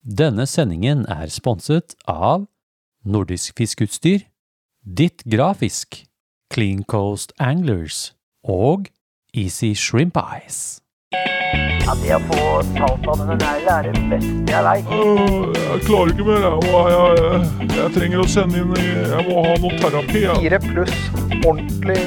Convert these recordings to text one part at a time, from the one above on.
Denne sendingen er sponset av Nordisk Fiskeutstyr, Ditt Grafisk, Clean Coast Anglers og Easy Shrimp Eyes. Ja, det å få talt av denne neglen er det beste jeg veit. Jeg klarer ikke mer. Jeg, må, jeg, jeg, jeg trenger å sende inn Jeg må ha noe terapi. Jeg. Fire pluss ordentlig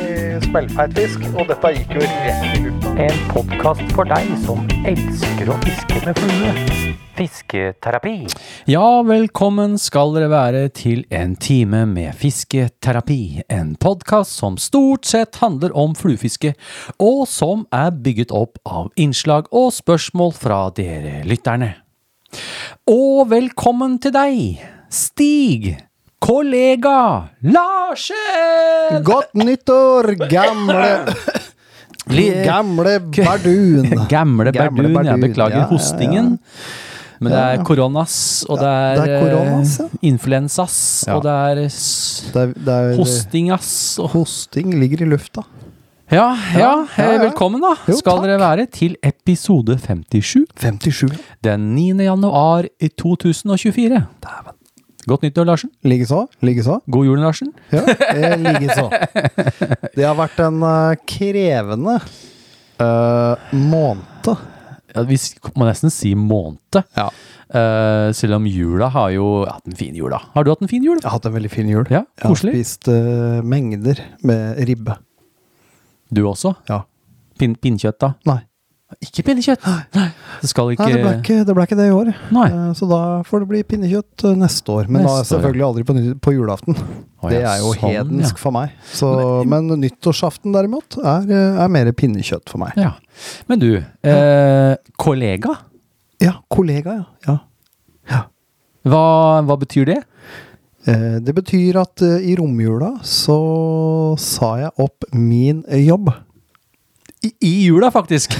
smellfeit fisk, og dette gikk jo rett i lufta. En podkast for deg som elsker å fiske med flue. Fisketerapi. Ja, velkommen skal dere være til en time med fisketerapi. En podkast som stort sett handler om fluefiske, og som er bygget opp av innslag og spørsmål fra dere lytterne. Og velkommen til deg, Stig, kollega Larsen! Godt nyttår, gamle Gamle bardun. Gamle Gamle bardun, jeg beklager ja, ja, ja. Men det er koronas, og det er, det er koronas, ja. eh, influensas, Ja. og det er Det er, det er, hostingas. Og Hosting ligger i lufta. ja, ja, ja, eh, ja. velkommen da, Jo, skal takk. dere være til episode 57, 57. den 9. januar i 2024. Godt nyttår, Larsen. Likeså. Likeså. God jul, Larsen. Ja, eh, likeså. Det har vært en eh, krevende uh, måned. Ja, vi må nesten si måned. Ja. Uh, selv om jula har jo hatt en fin jul, da. Har du hatt en fin jul? Jeg har hatt en veldig fin jul. Ja, Jeg har koselig. spist uh, mengder med ribbe. Du også? Ja. Pin pinnekjøtt, da? Nei. Ikke pinnekjøtt! Nei. Det ikke Nei, det ble ikke det, ble ikke det i år. Nei. Eh, Så da får det bli pinnekjøtt eh, neste år. Men Neste da selvfølgelig aldri på, på julaften. Å, Det er jo sånn, hedensk ja. for meg. Så, men nyttårsaften derimot er, eh, er mer pinnekjøtt for meg. Ja. Men du, eh, kollega, Ja, kollega, ja. ja. hva, hva betyr det? Det betyr at i romjula så sa jeg opp min jobb. I, i jula, faktisk!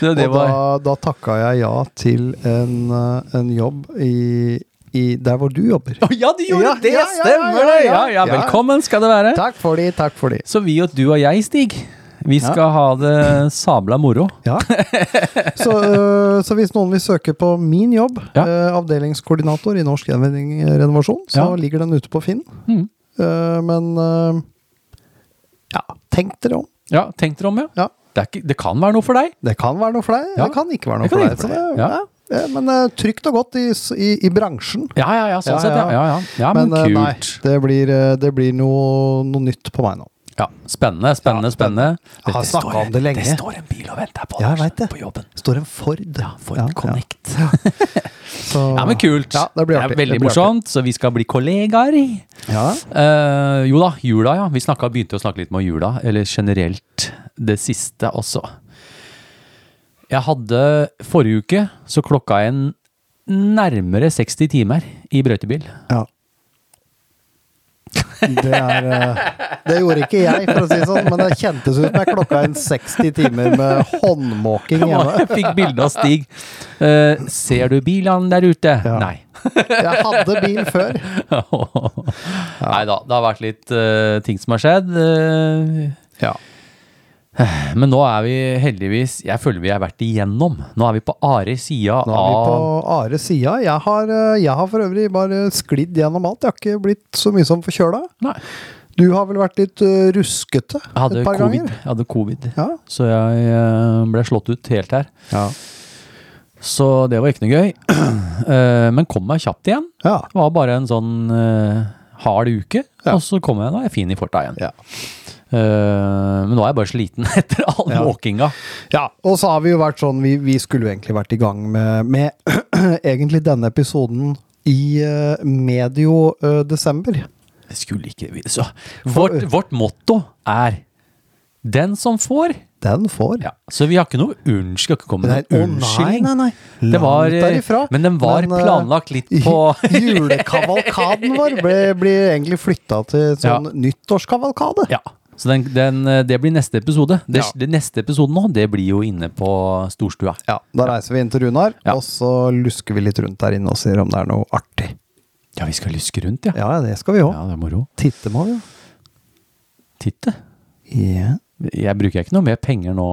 det, det og da, da takka jeg ja til en, eh, en jobb i, i der hvor du jobber. Oh, Ja, du gjorde Ja, det! ja, Stemmer det! ja, velkommen skal det være. Takk for det, takk for det. Så vi og du og jeg, Stig, vi skal ha det sabla moro. Ja. Så, øh, så hvis noen vil søke på min jobb, øh, avdelingskoordinator i Norsk Gjenvinning Renovasjon, så ligger den ute på Finn. Mm. Men ja, tenk dere om. Ja, tenk dere om, ja. Ja. Det, ikke, det kan være noe for deg. Det kan være noe for deg, Ja. det kan ikke være noe for deg. For deg, ja. ja. Men uh, trygt og godt i, i, i bransjen. Ja, ja, ja, sånn sett, ja. ja. Ja, ja. ja men, øh, nei, det blir, øh, det blir noe, noe nytt på meg nå. Ja, spennende, spennende, Ja, spennende. Jeg har snakka om det lenge. Det står en bil og venter på Ja, jeg det. på jobben. Står en Ford. Ja, Ford Ja, ja. Connect. Så, Ja, men kult. Ja, det blir artig. veldig Det morsomt, så vi skal bli kollegaer. Ja. Uh, jo da, jula, ja. Vi snakket, begynte å snakke litt med jula, eller generelt det siste også. Jeg hadde forrige uke, så klokka en nærmere 60 timer i brøytebil. Ja. Det, er, eh, det gjorde ikke jeg, for å si det sånn, men det kjentes ut som jeg klokka en 60 timer med håndmåking hjemme. Jeg fikk bilde av Stig. Uh, ser du bilene der ute? Ja. Nei. Jeg hadde bil før. Nei da, det har vært litt uh, ting som har skjedd. Uh, Ja. men nå er vi heldigvis Jeg føler vi har vært igjennom. Nå er vi på are sida Nå er vi på av Are sida. Jeg, har, eh, jeg har for øvrig bare sklidd gjennom alt. Jeg har ikke blitt så mye som forkjøla. Du har vel vært litt eh, ruskete et par covid. ganger? Jeg hadde covid. Ja. Så jeg eh, ble slått ut helt her. Ja. Så det var ikke noe gøy. Men kom meg kjapt igjen. ja. Det var bare en sånn hard uke, Ja. og så kom jeg, da er jeg fin i forta igjen. Ja. Eh, men nå er jeg bare sliten etter all Ja. måkinga. Ja, og så har vi jo vært sånn Vi, vi skulle jo egentlig vært i gang med, med egentlig denne episoden i eh, medio eh, desember. Det skulle ikke så. Vårt, vårt motto er 'den som får'. Den får. Ja. Så vi har ikke noe unnskyld, skal ikke komme med unnskyldning. Nei, nei, nei. Det var, derifra. men den var Men, planlagt litt på Julekavalkaden vår ble, blir egentlig flytta til sånn nyttårskavalkade. Ja. Så den, den, det blir neste episode. Det, Ja. neste episode nå, det blir jo inne på storstua. Ja, Da reiser vi inn til Runar, Ja. og så lusker vi litt rundt der inne og ser om det er noe artig. Ja, vi skal luske rundt, ja. Ja, det skal vi òg. Ja, det er moro. Titte må vi jo. Titte. Ja. Jeg bruker ikke noe mer penger nå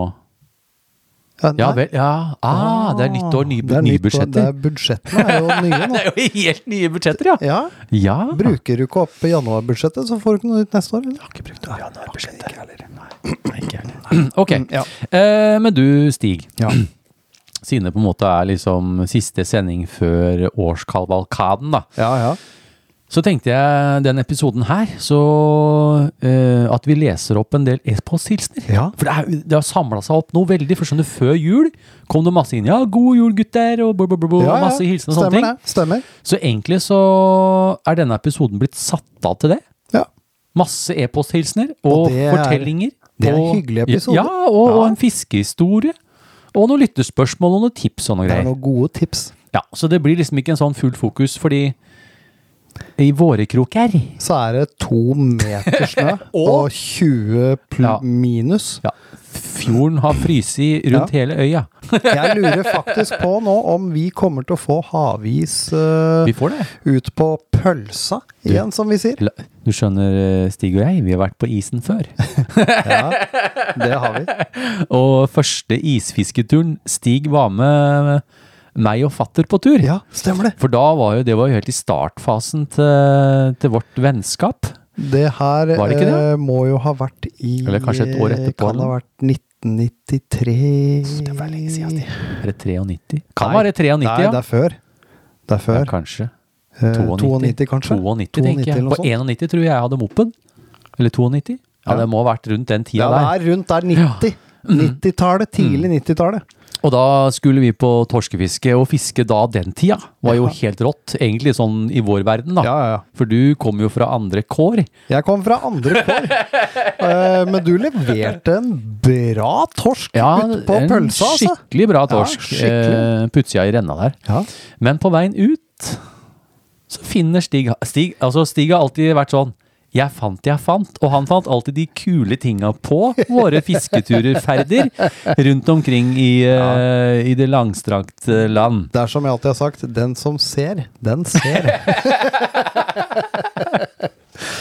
Ja, Ja vel, ja. Ah, det er nytt år, nye, Det er nye nytt år, budsjetter. Det er budsjettene er jo nye nå. Det er jo helt nye budsjetter, ja. Ja, Ja. Bruker du ikke opp januarbudsjettet, så får du ikke noe nytt neste år. Eller? har ikke brukt opp januarbudsjettet. Nei, ikke heller. Ok. Ja. Eh, men du, Stig. Ja. Siden det på en måte er liksom siste sending før årskalvalkaden, da. Ja, ja. Så tenkte jeg den episoden her, så eh, at vi leser opp en del e-posthilsener. Ja. For det, er, det har samla seg opp noe veldig. For skjønner før jul kom det masse inn. Ja, god jul, gutter, og, blah, blah, blah, ja, ja, masse hilsener og sånne ting. det. Stemmer. Så egentlig så er denne episoden blitt satt av til det. Ja. Masse e-posthilsener og, Og det er- fortellinger. det er og, hyggelig episode. Ja, og, og en fiskehistorie. Og noen lytterspørsmål og noen tips og noen greier. Det er noen gode tips. Ja, Så det blir liksom ikke en sånn fullt fokus, fordi i Vårekroker Så er det to meter snø Og- og 20 pl Ja. minus. ja, Fjorden har fryst rundt hele øya. Jeg lurer faktisk på nå om vi kommer til å få havis uh, Vi får det. ut på pølsa igjen, som vi sier. Du skjønner, eh, Stig og jeg, vi har vært på isen før. Ja, det har vi. Og første isfisketuren Stig var med meg og fatter på tur. Ja, stemmer det. For da var jo det var jo helt i startfasen til, til vårt vennskap. Det her det det? eh, må jo ha vært i Eller kanskje et år etterpå, Kan ha vært 1993 Det var lenge siden, Er det 93? Kan Nei, være 93, Nei, ja. det er før. Det er ja. før. Kanskje. Eh, 92. 92, kanskje? 92, tenker 92 jeg. eller På 91 tror jeg jeg hadde moped. Eller 92. Ja, Ja. det må ha vært rundt den tida Ja, der. det er rundt der 90. 90-tallet. Tidlig 90-tallet. Og da skulle vi på torskefiske, og fiske da den tida var jo helt rått. Egentlig sånn i vår verden, da. Ja, ja, ja. For du kom jo fra andre kår. Jeg kom fra andre kår. Eh, men du leverte en bra torsk Ja, ut på en pølsa, altså. skikkelig bra torsk. Ja, eh, Putsida i renna der. Men på veien ut så finner Stig Stig, altså Stig har alltid vært sånn jeg fant, jeg fant. Og han fant alltid de kule tinga på våre fisketurerferder rundt omkring i, eh, i det langstrakte land. Det er som jeg alltid har sagt, den som ser, den ser.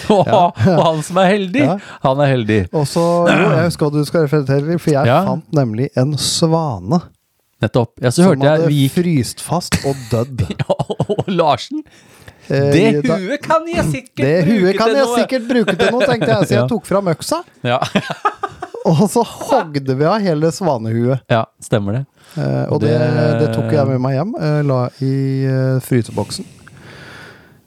Og, og han som er heldig, Ja. han er heldig. Og så, jo, jeg husker hva du skal referere til, for jeg Ja. fant nemlig en svane Nettopp. Ja, så som hørte jeg hadde vi gikk fryst fast og dødd. Og Larsen Det huet kan jeg sikkert det bruke kan til jeg noe. sikkert bruke til noe, tenkte jeg. Så jeg Ja. tok fram øksa, Ja, og så hogde vi av hele svanehuet. ja stemmer det. Eh, og det, Det- det tok jeg med meg hjem. eh, la i eh, fryseboksen.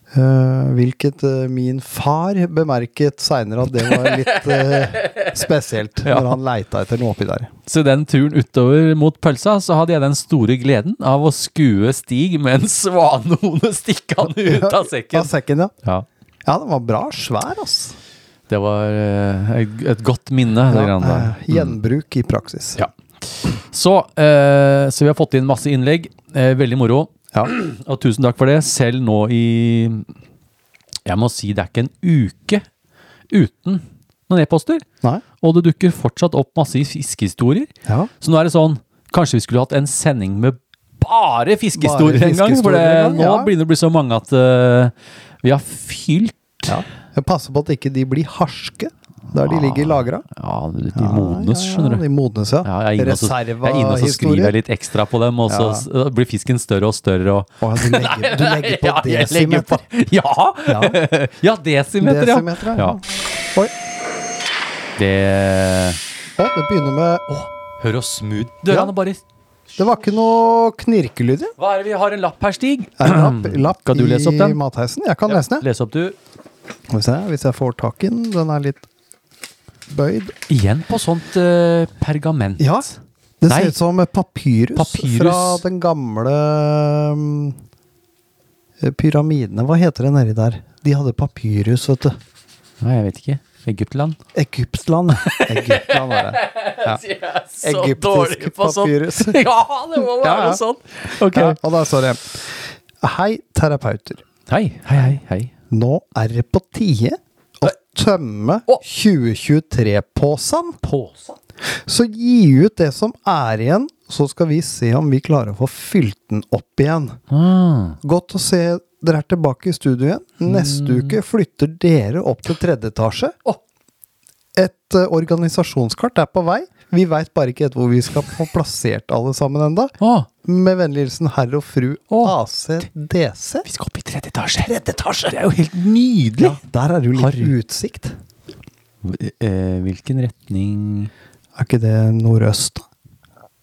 Eh, hvilket uh, min far bemerket seinere at det var litt uh, spesielt, Ja. når han leita etter noe oppi der. Så den turen utover mot pølsa, så hadde jeg den store gleden av å skue Stig med en svanehone stikkende ut av sekken. Av sekken, ja. Ja, Ja, den var bra svær, ass. det var et- et godt minne, Ja, eh, gjenbruk i praksis. Ja. Så, så vi har fått inn masse innlegg. Veldig moro. Ja. Og tusen takk for det. Selv nå i Jeg må si det er ikke en uke uten noen e-poster. Og det dukker fortsatt opp masse fiskehistorier. Ja. Så nå er det sånn Kanskje vi skulle hatt en sending med bare fiskehistorier en gang? For det, nå ja. begynner det å bli så mange at uh, vi har fylt ja. Jeg passer på at ikke de blir harske der de ligger lagra. Ja, de modnes, skjønner du. De modnes, ja. Ja, jeg er inne og jeg er inne og så skriver jeg litt ekstra på dem, og så Ja. blir fisken større og større. Og Å, du, legger, du legger på Ja, desimeter. på- Ja! Ja. ja, desimeter, ja. Desimeter, ja. ja. Oi. Det Å, det begynner med Hør og smooth dørene Ja. bare Det var ikke noe knirkelyd, ja. Hva er det vi har en lapp her, Stig? Er det en lapp, lapp Kan du lese opp i den? matheisen? Jeg kan lese den. Les opp, du. Hvis jeg, hvis jeg får tak i den. Den er litt bøyd. Igjen på sånt uh, pergament. Ja. Det Nei. ser ut som papyrus, Papyrus. fra den gamle um, pyramidene. Hva heter det nedi der? De hadde papyrus, vet du. Nei, jeg vet ikke. Egyptland? Egyptland. Egyptland var det. Ja. Egyptisk papyrus. ja, det må være Ja, ja. sånn. Ok. Ja, og da står det Hei, terapeuter. Hei, hei, hei. hei. Nå er det på tide tømme 2023-posen. Så gi ut det som er igjen, så skal vi se om vi klarer å få fylt den opp igjen. Ah. Godt å se dere er tilbake i studio igjen. Neste Mm. uke flytter dere opp til tredje etasje. Oh. Et uh, organisasjonskart er på vei. Vi veit bare ikke hvor vi skal få plassert alle sammen enda. Å, Med vennlig hilsen herr og fru. ACDC. vi skal opp i tredje etasje. Tredje etasje! Det er jo helt nydelig! Ja, der er det jo litt Harry. utsikt. Eh, hvilken retning Er ikke det nordøst, da?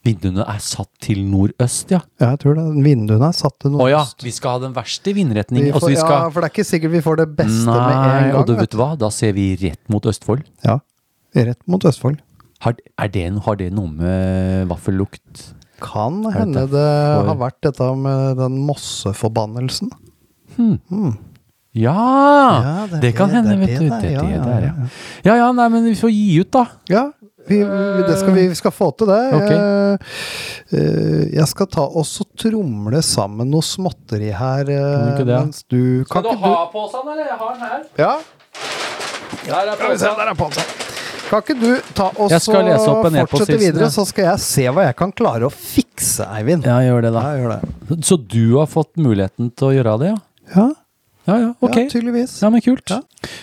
Vinduene er satt til nordøst, ja. Ja, jeg tror det. Vinduene er satt til Å ja, vi skal ha den verste vindretningen. Vi altså, får, vi skal... Ja, for det er ikke sikkert vi får det beste med en gang. og du vet vet hva, da ser vi rett mot Østfold. Ja, rett mot Østfold. Har, er det, har det noe med vaffellukt? Kan hende det for- har vært dette med den Mosseforbannelsen. Ja! Ja, det, kan hende, det er vet du. der, Det er ja, det ja, der, ja. ja. Ja ja, nei, men vi får gi ut, da. Ja, vi, vi, det skal vi, vi skal få til det. Okay. Jeg, eh, jeg skal ta også tromle sammen noe småtteri her eh, Kan du ikke det? mens du Kan ikke du posen, eller? Jeg har den her. Ja, Der er posen. der er posen. Kan ikke du ta og fortsette videre, så skal jeg se hva jeg kan klare å fikse, Eivind. Ja, gjør det, da. Ja, gjør det. Så du har fått muligheten til å gjøre det, ja? Ja, Ja ja, ok. ja tydeligvis. Ja, men kult. Ja.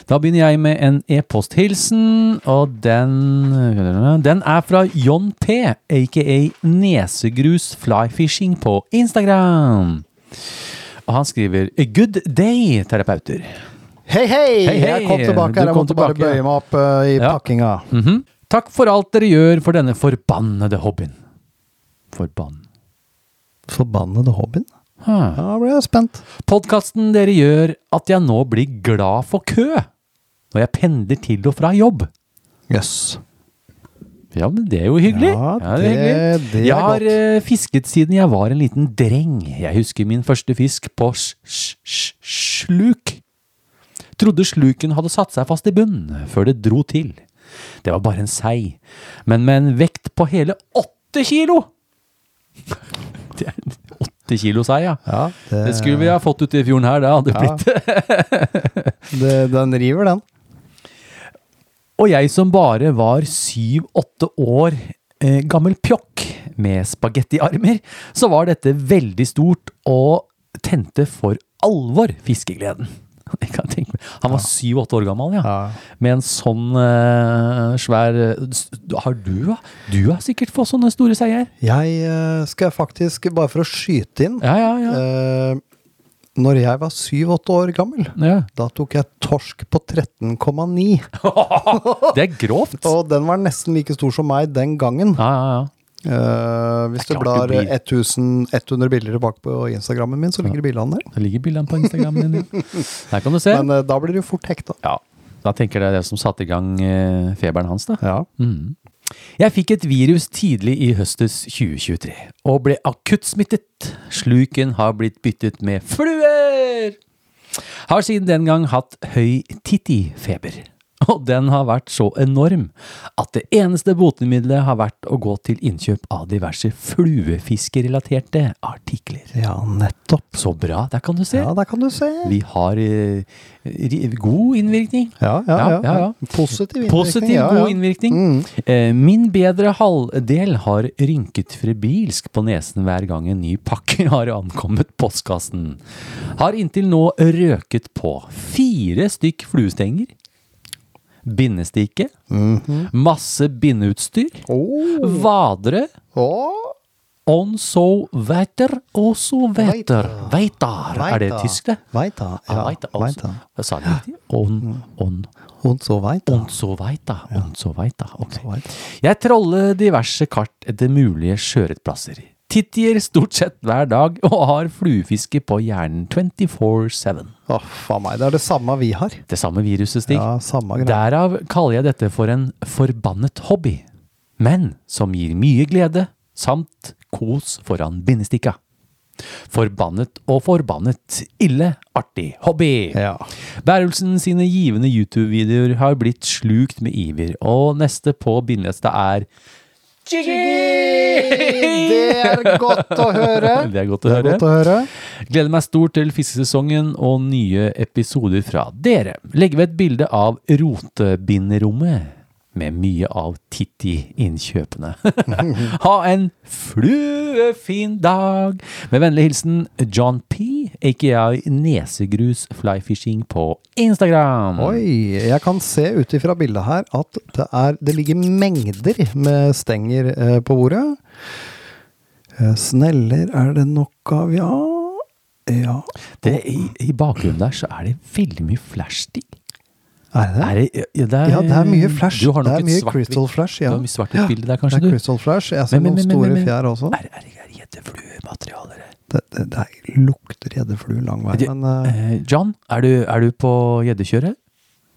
Da begynner jeg med en e-posthilsen, og den Den er fra John P, aka Nesegrus Flyfishing på Instagram. Og han skriver Good day, terapeuter. Hei, hei! Hei, hei! Jeg kom tilbake Du her. Jeg kom måtte bare tilbake. bøye meg opp eh, i Ja. pakkinga. Mhm. Takk for alt dere gjør for denne forbannede hobbyen. Forbann... Forbannede hobbyen. Huh. Da ble jeg spent. Podkasten dere gjør at jeg nå blir glad for kø når jeg pendler til og fra jobb. Jøss. Ja, men det er jo hyggelig. Ja, det det- er jeg har godt. eh, fisket siden jeg var en liten dreng. Jeg husker min første fisk på sj- sj- sj- sluk. Trodde sluken hadde satt seg fast i bunnen før det dro til. Det var bare en sei, men med en vekt på hele åtte kilo! Det er åtte kilo sei, ja. Ja, det, Det skulle vi ha fått ut i fjorden her, det hadde blitt det, Den river, den. Og jeg som bare var syv-åtte år eh, gammel pjokk med spagettiarmer, så var dette veldig stort og tente for alvor fiskegleden. Han var syv-åtte år gammel, ja. Ja. Med en sånn uh, svær eh, Har du? Du har sikkert fått sånne store seier? Jeg uh, skal faktisk, bare for å skyte inn Ja, ja, ja. Uh, Når jeg var syv-åtte år gammel, ja. da tok jeg torsk på 13,9. Det er grovt. Og den var nesten like stor som meg den gangen. Ja, ja, ja. Eh, hvis du blar du blir- 1100 bilder tilbake på Instagrammen min, så ligger ja. bildene der. Det ligger bildene på Instagramen din. Der kan du se. Men uh, da blir jo fort hekta. Ja, da tenker jeg det er det som satte i gang uh, feberen hans, da. Ja. Mm. Jeg fikk et virus tidlig i høstes 2023, og ble akutt smittet. Sluken har blitt byttet med fluer! Har siden den gang hatt høy titti-feber. Og den har vært så enorm at det eneste botemiddelet har vært å gå til innkjøp av diverse fluefiskerelaterte artikler. ja, nettopp. Så bra, der kan du se. Ja, der kan du se. Vi har eh, god innvirkning. Ja, ja, ja. Ja, ja, ja. Positiv innvirkning. Positiv, god innvirkning. Mm. Eh, min bedre halvdel har rynket frebilsk på nesen hver gang en ny pakke har ankommet postkassen. Har inntil nå røket på fire stykk fluestenger, bindestike, -hmm. masse bindeutstyr, Oh. vadere, oh. on so weiter og so weiter. Weitar. Er det tysk, det? Weiter. Ja, Ja, weiter. weiter. Hva sa det riktig? On, on, Und so weiter. on so weiter. On so weiter. Ok. Jeg troller diverse kart etter mulige sjøørretplasser. Tittier stort sett hver dag, og har fluefiske på hjernen 24-7. Å, faen meg. Det er det samme vi har. Det samme viruset, Stig. Ja, samme greie. Derav kaller jeg dette for en forbannet hobby, men som gir mye glede, samt kos foran bindestikka. Forbannet og forbannet. Ille artig hobby. Ja. Bærelsen sine givende YouTube-videoer har blitt slukt med iver, og neste på bindelista er Jiggy! Det er godt å høre. Det er godt å er høre. godt å høre. Gleder meg stort til fiskesesongen og nye episoder fra dere. Legger ved et bilde av rotebinderommet. Med mye av Titti-innkjøpene. ha en fluefin dag! Med vennlig hilsen John P, aka Nesegrus Flyfishing på Instagram. Oi, jeg kan se ut ifra bildet her at det, er, det ligger mengder med stenger eh, på bordet. Eh, sneller er det nok av, ja. Ja, Det, i, I bakgrunnen der så er det veldig mye flash-stig. Er det? Er det, ja, det er, Ja, det er mye flash. Du har nok det er mye crystal flash, Du har mye svart-hvitt bilde der, Det er crystal flash. Jeg ser Men- men- noen men- store men- men- fjær også. Er, er det gjeddefluemateriale? det? Det, det, lukter gjeddeflue lang vei, men Eh, John, er du, er du på gjeddekjøret?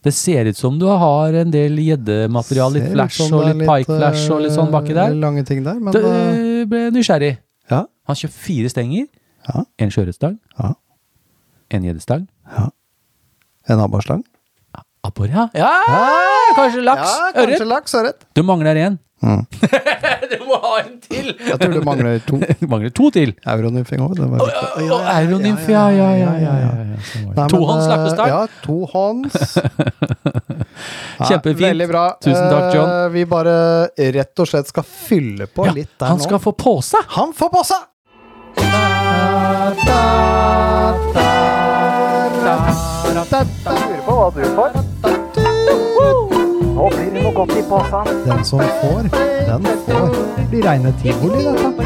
Det ser ut som du har en del gjeddemateriale, litt flash og er litt pike flash og litt sånn baki der. eh, Lange ting der, men eh, ble nysgjerrig. ja, Han kjøpt fire stenger. Ja. En sjøørretstang, ja, en gjeddestang. ja. En abborstang? Abbor, ja. ja! Kanskje laks? Ja, kanskje Ørret? laks, ørret. Du mangler en. Mm. du må ha en til! Jeg tror du mangler to. Du mangler to til. Euronymfing òg. Det var euronymf, ja, ja, ja. ja, ja. Sånn Tohånds eh, lappestang. Ja, tohånds. Kjempefint. Veldig bra. Tusen takk, John. Eh, Vi bare rett og slett skal fylle på Ja, litt der han nå. skal få pose! Han får på seg! Lurer på hva du får. Godt i posen. Den som får, den får. Det blir reine tivoli, dette.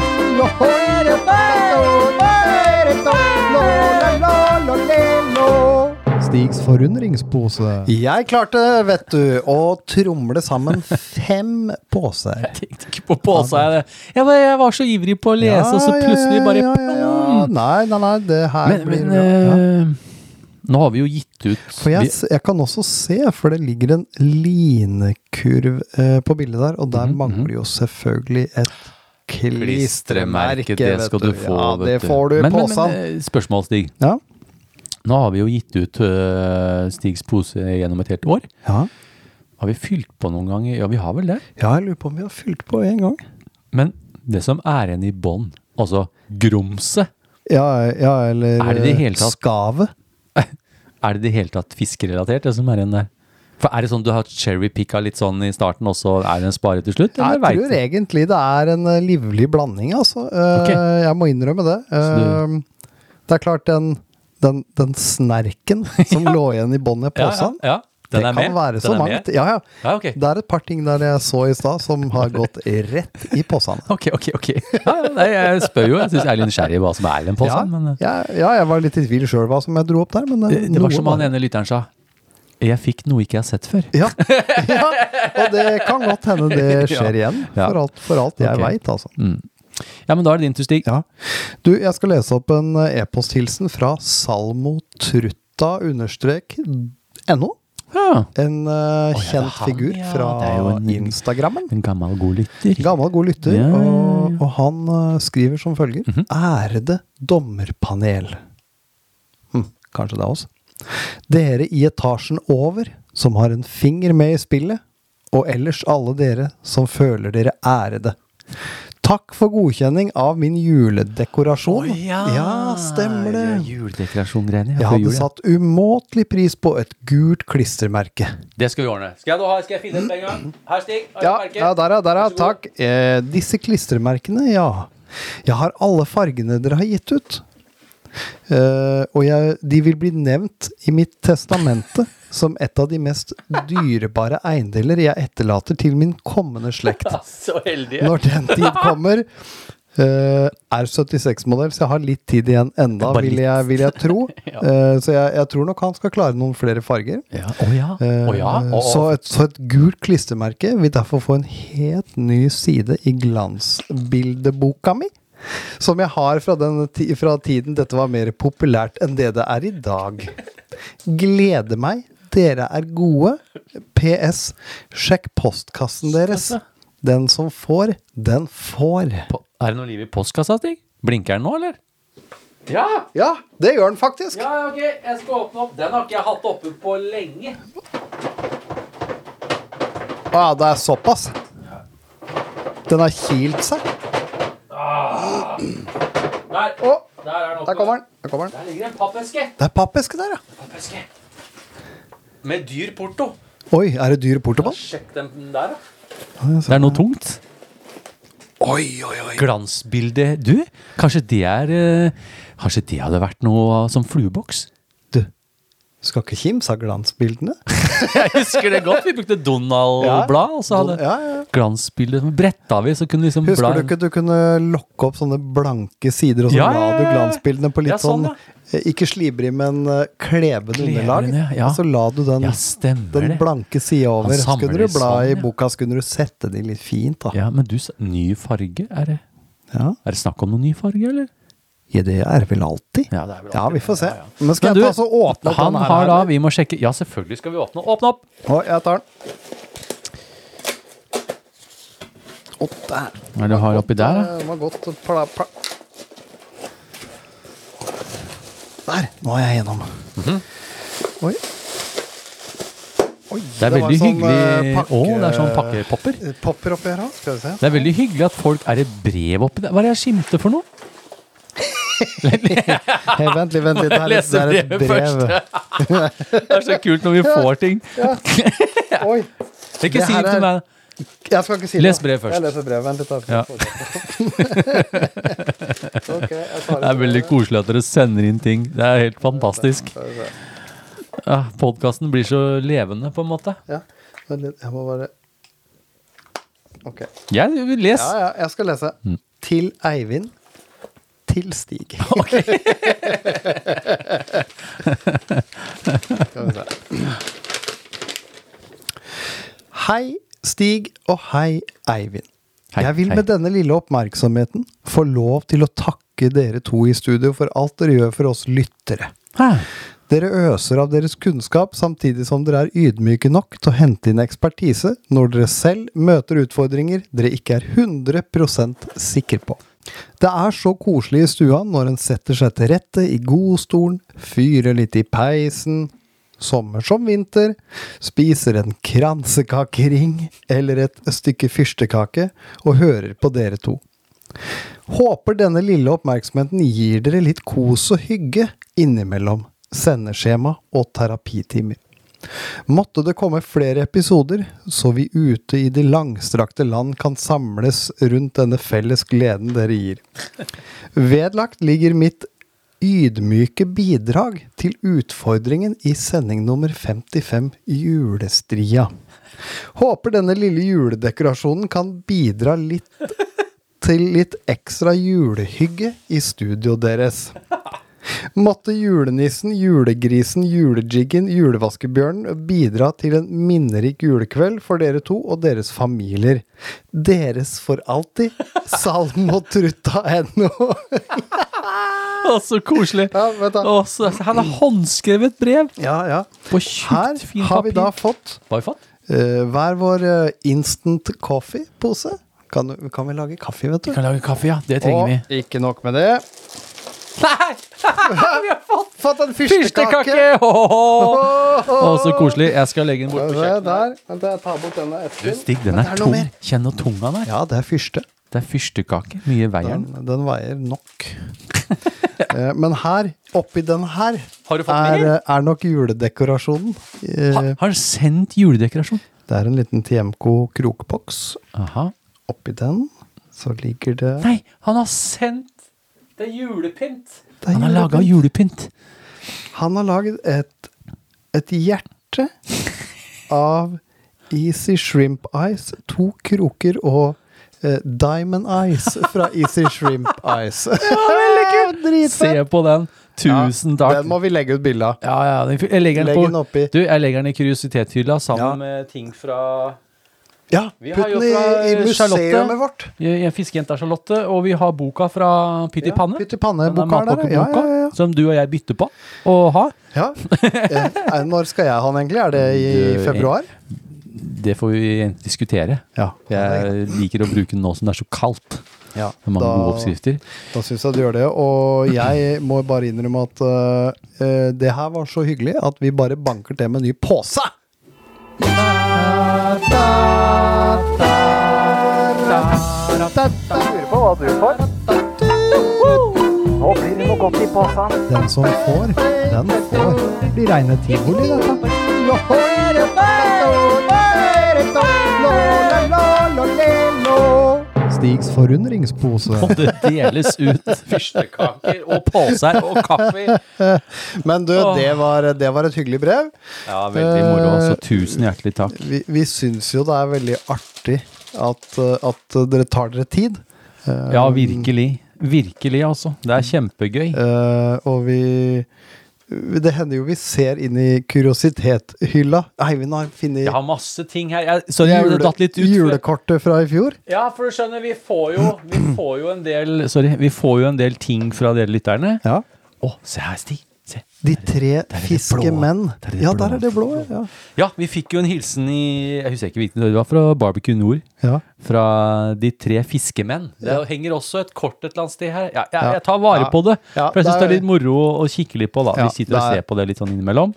Stigs forundringspose. Jeg klarte, vet du, å tromle sammen fem poser. tenkte ikke på pose. Jeg, jeg, var, jeg var så ivrig på å lese, og så plutselig bare ja, ja, ja. Nei, nei, nei, det her Men, blir men ja. Nå har vi jo gitt ut For jeg, jeg kan også se, for det ligger en linekurv eh, på bildet der, og der Mhm, mangler jo selvfølgelig et klistremerke. Det skal du få, Ja, det får du i men, men, posen. men, eh, spørsmål, Stig. Ja. Nå har vi jo gitt ut uh, Stigs pose gjennom et helt år. Ja. Har vi fylt på noen ganger? Ja, vi har vel det. ja, jeg lurer på om vi har fylt på en gang. Men det som er igjen i bånn, altså grumset, Ja, ja eller Er det det hele tatt? skavet. Er det i det hele tatt fiskerelatert, det som er igjen der? For er det sånn du har cherrypicka litt sånn i starten, og så er det en spare til slutt? Jeg tror du? egentlig det er en eh, livlig blanding, altså. Okay. Jeg må innrømme det. Så Eh, det er klart, den, den, den snerken som lå igjen i bånn i Ja, ja, ja. Den det kan med. være så mangt. Ja, ja. Ah, okay. Det er et par ting der jeg så i stad som har gått rett i posene. Ok, ok, ok. Ja, nei, jeg spør jo. Jeg syns jeg er litt nysgjerrig hva som er i den Ja, men eh, ja, ja, jeg var litt i tvil sjøl hva som jeg dro opp der, men eh, det, det var som han ene lytteren sa. Jeg fikk noe ikke jeg har sett før. Ja, ja, og det kan godt hende det skjer igjen, for alt, for alt jeg okay. veit, altså. Mm. Ja, men da er det din tur, Stig. Ja. Du, jeg skal lese opp en e-posthilsen fra salmotrutta-no. Ja. En eh, ja, kjent han, figur ja. fra en- Instagrammen. En gammel, god lytter. Gammel, god lytter. Ja. Og, og han uh, skriver som følger. Mhm. Ærede dommerpanel. Hm, kanskje det er oss. Dere i etasjen over som har en finger med i spillet, og ellers alle dere som føler dere ærede. Takk for godkjenning av min juledekorasjon. Ja, stemmer det. Ja, Juledekorasjongreiene. Jeg hadde satt umåtelig pris på et gult klistremerke. Det skal vi ordne. Skal jeg, ha, skal jeg finne et en gang? Her, Stig. Har Ja, ja der, ja. Der, ja. Takk. Eh, disse klistremerkene, ja. Jeg har alle fargene dere har gitt ut. Eh, og jeg, de vil bli nevnt i mitt testamente som et av de mest dyrebare eiendeler jeg etterlater til min kommende slekt. Ja, så heldige. Når den tid kommer. Uh, er 76-modell, så jeg har litt tid igjen enda, vil jeg, vil jeg tro. Ja. Eh, så jeg, jeg tror nok han skal klare noen flere farger. Ja, Oh, ja. Oh. Å, å. Så, et, så et gult klistremerke vil derfor få en helt ny side i glansbildeboka mi. Som jeg har fra, den, fra tiden dette var mer populært enn det det er i dag. Gleder meg. Dere er gode. PS. Sjekk postkassen deres. Den som får, den får. Po- Er det noe liv i postkassa, Stig? Blinker den nå, eller? Ja! Ja, det gjør den faktisk. Ja, ok. Jeg skal åpne opp. Den har ikke jeg hatt oppe på lenge. Ja, det er såpass. Den har kilt seg. Der. Oh. Der er der kommer den. Der kommer den. Der ligger en pappeske. Det er pappeske der, ja. Pappeske. Med dyr porto. Oi, er det dyr porto på den? Sjekk den der, da. Ja, Det er noe tungt. Oi, oi, oi. Glansbilde Du, kanskje det er eh, Kanskje det hadde vært noe som flueboks? Du, skal ikke kimse av glansbildene? Jeg husker det godt. Vi brukte Donald-blad, og så hadde Ja, ja. glansbilder. Bretta vi, så kunne vi liksom Husker bla du ikke du kunne lokke opp sånne blanke sider, og så Ja, la du glansbildene på litt sånn, sånn, eh, ikke slibrig, men klebende klevende Klevende, underlag. ja. Og så la du den, den blanke sida over. Så kunne du bla sånn, i boka, så kunne du sette de litt fint, da. Ja, men du sa ny farge? Er det, Ja, er det snakk om noen ny farge, eller? Ja det er vel alltid. Ja, det er vel Ja, vi får se. Ja, ja. Men skal Men jeg du, ta så åpne opp Han den her? har da, vi må sjekke Ja, selvfølgelig skal vi åpne. Åpne opp! Å, jeg tar den. Å, der. Hva er det du har oppi der, da? Det var godt pla, pla. Der. Nå er jeg gjennom. Mhm. Oi. Oi, Det er var veldig sånn, hyggelig eh, Å, det er sånn pakkepopper. Popper oppi her. Skal vi se. Det er veldig hyggelig at folk Er det brev oppi der? Hva er det jeg skimter for noe? Hei, vent litt, vent litt. Det er, litt, det er et brevet brev. Det er så kult når vi får ting. Oi. Ikke Det si det til meg. Jeg skal ikke si Les brevet brev først. Jeg leser brev. Vent litt. Ja. okay, Det er veldig koselig at dere sender inn ting. Det er helt fantastisk. Ja, Podkasten blir så levende, på en måte. Ja. Jeg må bare Ok. Jeg vil lese. Ja, ja, jeg skal lese. Mm. Til Eivind. Til Stig. Okay. Hei, Stig, og hei, Eivind. Hei, jeg vil hei. med denne lille oppmerksomheten få lov til å takke dere to i studio for alt dere gjør for oss lyttere. Hæ? Dere øser av deres kunnskap samtidig som dere er ydmyke nok til å hente inn ekspertise når dere selv møter utfordringer dere ikke er 100% sikre på. Det er så koselig i stua når en setter seg til rette i godstolen, fyrer litt i peisen, sommer som vinter, spiser en kransekakering eller et stykke fyrstekake og hører på dere to. Håper denne lille oppmerksomheten gir dere litt kos og hygge innimellom sendeskjema og terapitimer. Måtte det komme flere episoder, så vi ute i de langstrakte land kan samles rundt denne felles gleden dere gir. Vedlagt ligger mitt ydmyke bidrag til utfordringen i sending nummer 55, Julestria. Håper denne lille juledekorasjonen kan bidra litt til litt ekstra julehygge i studio deres. Måtte julenissen, julegrisen, julejiggen, julevaskebjørnen bidra til en minnerik julekveld for dere to og deres familier. Deres for alltid. Salmotrutta.no. Å, så koselig. Ja, vet du. Å, så, han har håndskrevet brev Ja, ja. på Her tjukt, fint har vi da fått vi fått? eh, hver vår uh, instant coffee-pose. Kan, kan vi lage kaffe, vet du? Vi kan lage kaffe, ja. Det trenger vi. Og ikke nok med det. Nei! vi har fått Fått en fyrstekake! Å, så koselig. Jeg skal legge den bort på kjøkkenet. der. Jeg tar bort denne Du. Stig, den er, er tung. Kjenn hvor tung den er. Ja, det er fyrste. Det er fyrstekake. Mye veier Den, den. veier nok. Eh, Men her, oppi den her, Har du fått er, eh, er nok juledekorasjonen. Eh, Ha, har du sendt juledekorasjon? Det er en liten TMK krokboks. Aha. Oppi den så ligger det Nei, han har sendt Det er julepynt. Det er Han har laga julepynt. Han har laget et, et hjerte av Easy Shrimp Ice, to kroker og eh, Diamond Ice fra Easy Shrimp Ice. Ja, veldig kult! Se på den. Tusen takk. Den må vi legge ut bilde av. Ja, ja, jeg legger den Legg den på oppi. Du, jeg legger den i kuriositetshylla sammen Ja. med ting fra Ja, Vi putt den i, i eh, museet Charlotte. vårt. Fiskejenta Charlotte, og vi har boka fra Pytti panne. Ja, i panne-boka der, ja. ja, ja, Som du og jeg bytter på å ha. ja. ja. Eh, Når skal jeg ha den egentlig? Er det i Du, februar? Det får vi diskutere. Ja. Jeg liker å bruke den nå som det er så kaldt. ja. Det er mange gode oppskrifter. Da syns jeg du gjør det. Og jeg må bare innrømme at eh, eh, det her var så hyggelig at vi bare banker til med en ny pose! Lurer på hva du får. Nå blir det noe godt i posen. Den som får, den får. Blir reine tivoli, dette. Stig Forundringspose. Og det deles ut fyrstekaker og poser og kaffe. Men du, det var, det var et hyggelig brev. Ja, veldig moro. Så tusen hjertelig takk. Vi, vi syns jo det er veldig artig at, eh, at dere tar dere tid. Eh, Ja, virkelig. Virkelig, altså. Det er kjempegøy. eh, og vi Det hender jo vi ser inn i kuriositetshylla. Eivind har funnet Jeg har masse ting her. Jeg, sorry, jeg jule- datt litt ut. julekortet fra i fjor. Ja, for du skjønner, vi får jo, vi får jo en del Sorry, vi får jo en del ting fra dere lytterne. Ja. Å, se her, Stig. De tre fiske blå. fiskemenn. Der Ja, blå. der er det blå. Ja. Ja, vi fikk jo en hilsen i Jeg husker ikke hvilken det var, fra Barbecue Nord. ja. Fra de tre fiskemenn. Det henger også et kort et eller annet sted her. Ja, jeg, jeg tar vare Ja. på det. Ja, For jeg syns det er- litt moro å, kikke litt på. da Ja, Vi sitter og er- ser på det litt sånn innimellom.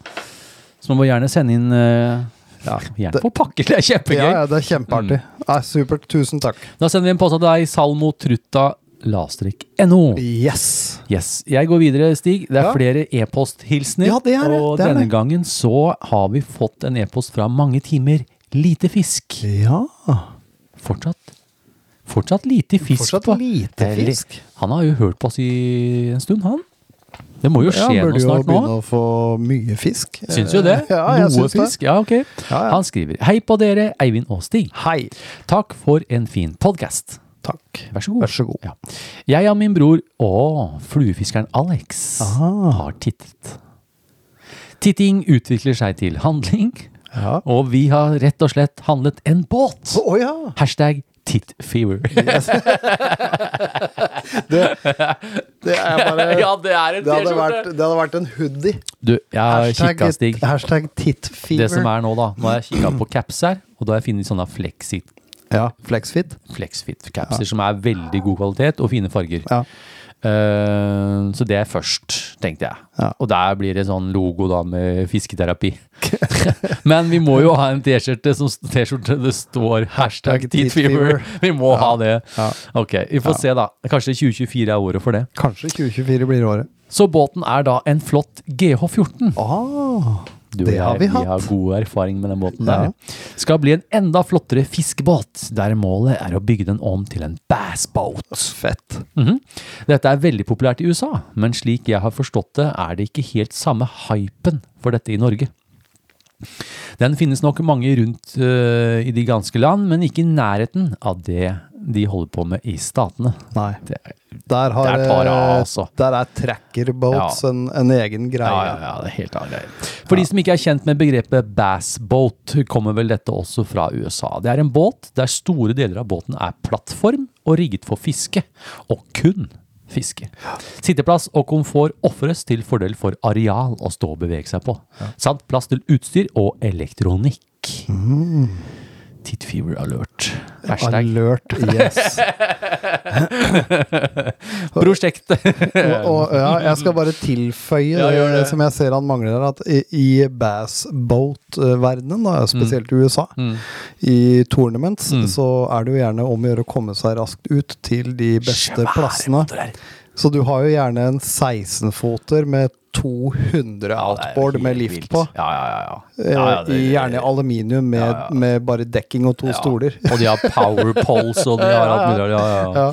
Så man må gjerne sende inn uh, Ja, Gjerne det- på pakker, det er kjempegøy. ja, ja, det er kjempeartig. Ja, supert. Tusen takk. Da sender vi en påstand til deg, salmotrutta lastrekk no. Yes. Yes. Jeg går videre, Stig. Det er Ja. flere e-posthilsener. Ja, det er det. Og Det er denne det. gangen så har vi fått en e-post fra mange timer. Lite fisk. Ja. Fortsatt. Fortsatt lite fisk Fortsatt på. lite fisk. Han har jo hørt på oss i en stund, han. Det må jo skje ja, noe snart nå. Burde jo begynne å få mye fisk. Syns jo det. Ja, jeg Noe syns det. Ja, ok. Ja, ja. Han skriver Hei på dere, Eivind og Stig. Hei. Takk for en fin podkast. Takk. Vær så god. Vær så god. Ja. Jeg og min bror og fluefiskeren Alex Aha. har tittet. Titting utvikler seg til handling, Ja. og vi har rett og slett handlet en båt. Oh, ja. Hashtag titfever. Det er bare ja, det er en det vært, det hadde vært en hoodie. Du, jeg har kikka, Stig. hashtag titfever. Det som er nå, da. Nå har jeg kikka på caps her, og da har jeg funnet sånne flexit, Ja, flexfit. flexfit capser som er veldig god kvalitet og fine farger. Ja. Eh, så det er først, tenkte jeg. Ja. Og der blir det sånn logo da med fisketerapi. Men vi må jo ha en T-skjorte som T-skjorte det står hashtag Teatfever. Vi må ha det. Ja. Ok, vi får se da. Kanskje 2024 er året for det. Kanskje 2024 blir året. Så båten er da en flott GH14. Ah, Du og det har jeg, vi vi hatt. har god erfaring med den båten Ja. der. Skal bli en enda flottere fiskebåt, der målet er å bygge den om til en bassboat. Fett. Mhm. Dette er veldig populært i USA, men slik jeg har forstått det, er det ikke helt samme hypen for dette i Norge. Den finnes nok mange rundt uh, i de ganske land, men ikke i nærheten av det de holder på med i statene. Nei. Det er, Der, har, Der tar det av, eh, altså. Der er tracker boats Ja. en, en egen greie. ja, ja, ja, det er helt annen greie. For de som ikke er kjent med begrepet bassboat, kommer vel dette også fra USA. Det er en båt der store deler av båten er plattform og rigget for fiske, og kun fiske. Sitteplass og komfort ofres til fordel for areal å stå og bevege seg på, samt plass til utstyr og elektronikk. Titfever alert. Hashtag Alert, yes. prosjekt. og, og ja, jeg skal bare tilføye Ja, det. som jeg ser han mangler her, at i, i bassboat-verdenen, spesielt i USA, Mm. i tournaments, Mm. så er det jo gjerne om å gjøre å komme seg raskt ut til de beste plassene. Så du har jo gjerne en 16-foter med 200 outboard med lift på. Ja, ja, ja. ja. Eh, ja, ja det- I gjerne aluminium med, Ja, ja. med bare dekking og to Ja. stoler. Og de har power poles, og de har alt mulig. Ja, ja. Ja.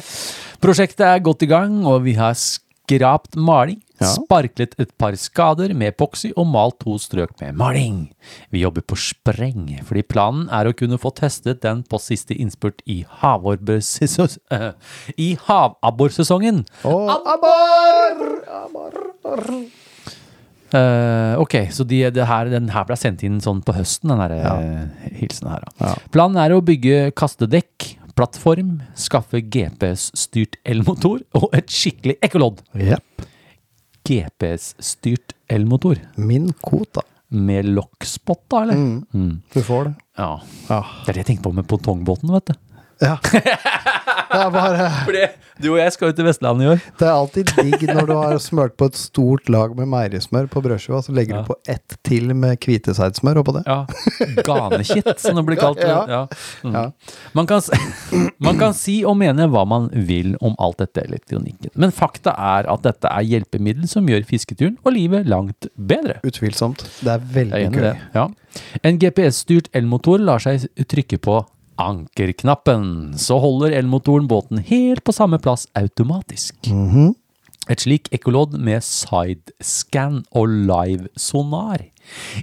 Prosjektet er godt i gang, og vi har skrapt maling, Ja. sparklet et par skader med epoksy og malt to strøk med maling. Vi jobber på spreng, fordi planen er å kunne få testet den på siste innspurt i havabborsesong- eh, i havabborsesongen. Og Eh, ok, så de, det her, den her ble sendt inn sånn på høsten, den der eh, hilsen her. Ja. Planen er å bygge kastedekk, plattform, skaffe GPS-styrt elmotor og et skikkelig ekkolodd. Jepp. GPS-styrt elmotor. Min Kota. Med lockspot, da, eller? Mm. Mm. Du får det. Ja. Ja. Det er det jeg tenkte på med pongtongbåten, vet du. Ja. Det er bare Fordi du og jeg skal ut til Vestlandet i år. Det er alltid digg når du har smørt på et stort lag med meierismør på brødskiva, så legger Ja. du på ett til med hviteseidsmør oppå det. Ja. Ganekitt, som det blir kalt. Ja. Ja. Mm. Man, kan, man kan si og mene hva man vil om alt dette elektronikken, men fakta er at dette er hjelpemiddel som gjør fisketuren og livet langt bedre. Utvilsomt. Det er veldig gøy. Ja. En GPS-styrt elmotor lar seg trykke på ankerknappen, så holder elmotoren båten helt på samme plass automatisk. Et slik ekkolodd med sidescan og live-sonar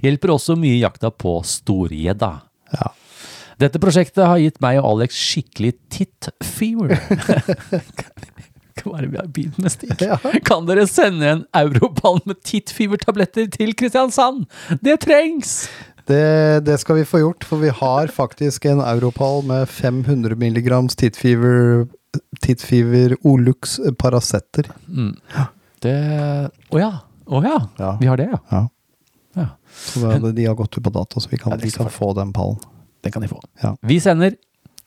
hjelper også mye i jakta på storgjedda. Ja. Dette prosjektet har gitt meg og Alex skikkelig titt-fever. Er? Ja. Kan dere sende en Europall med titt-fever-tabletter til Kristiansand? Det trengs! Det, det skal vi få gjort, for vi har faktisk en Europall med 500 mg Titfever, Titfever Olux Paracetter. Det Å ja. Oh ja. Ja. Vi har det, ja. Ja. ja. Så det, de har gått ut på dato, så vi kan, vi kan få den pallen. Den kan de få. Ja. Vi sender.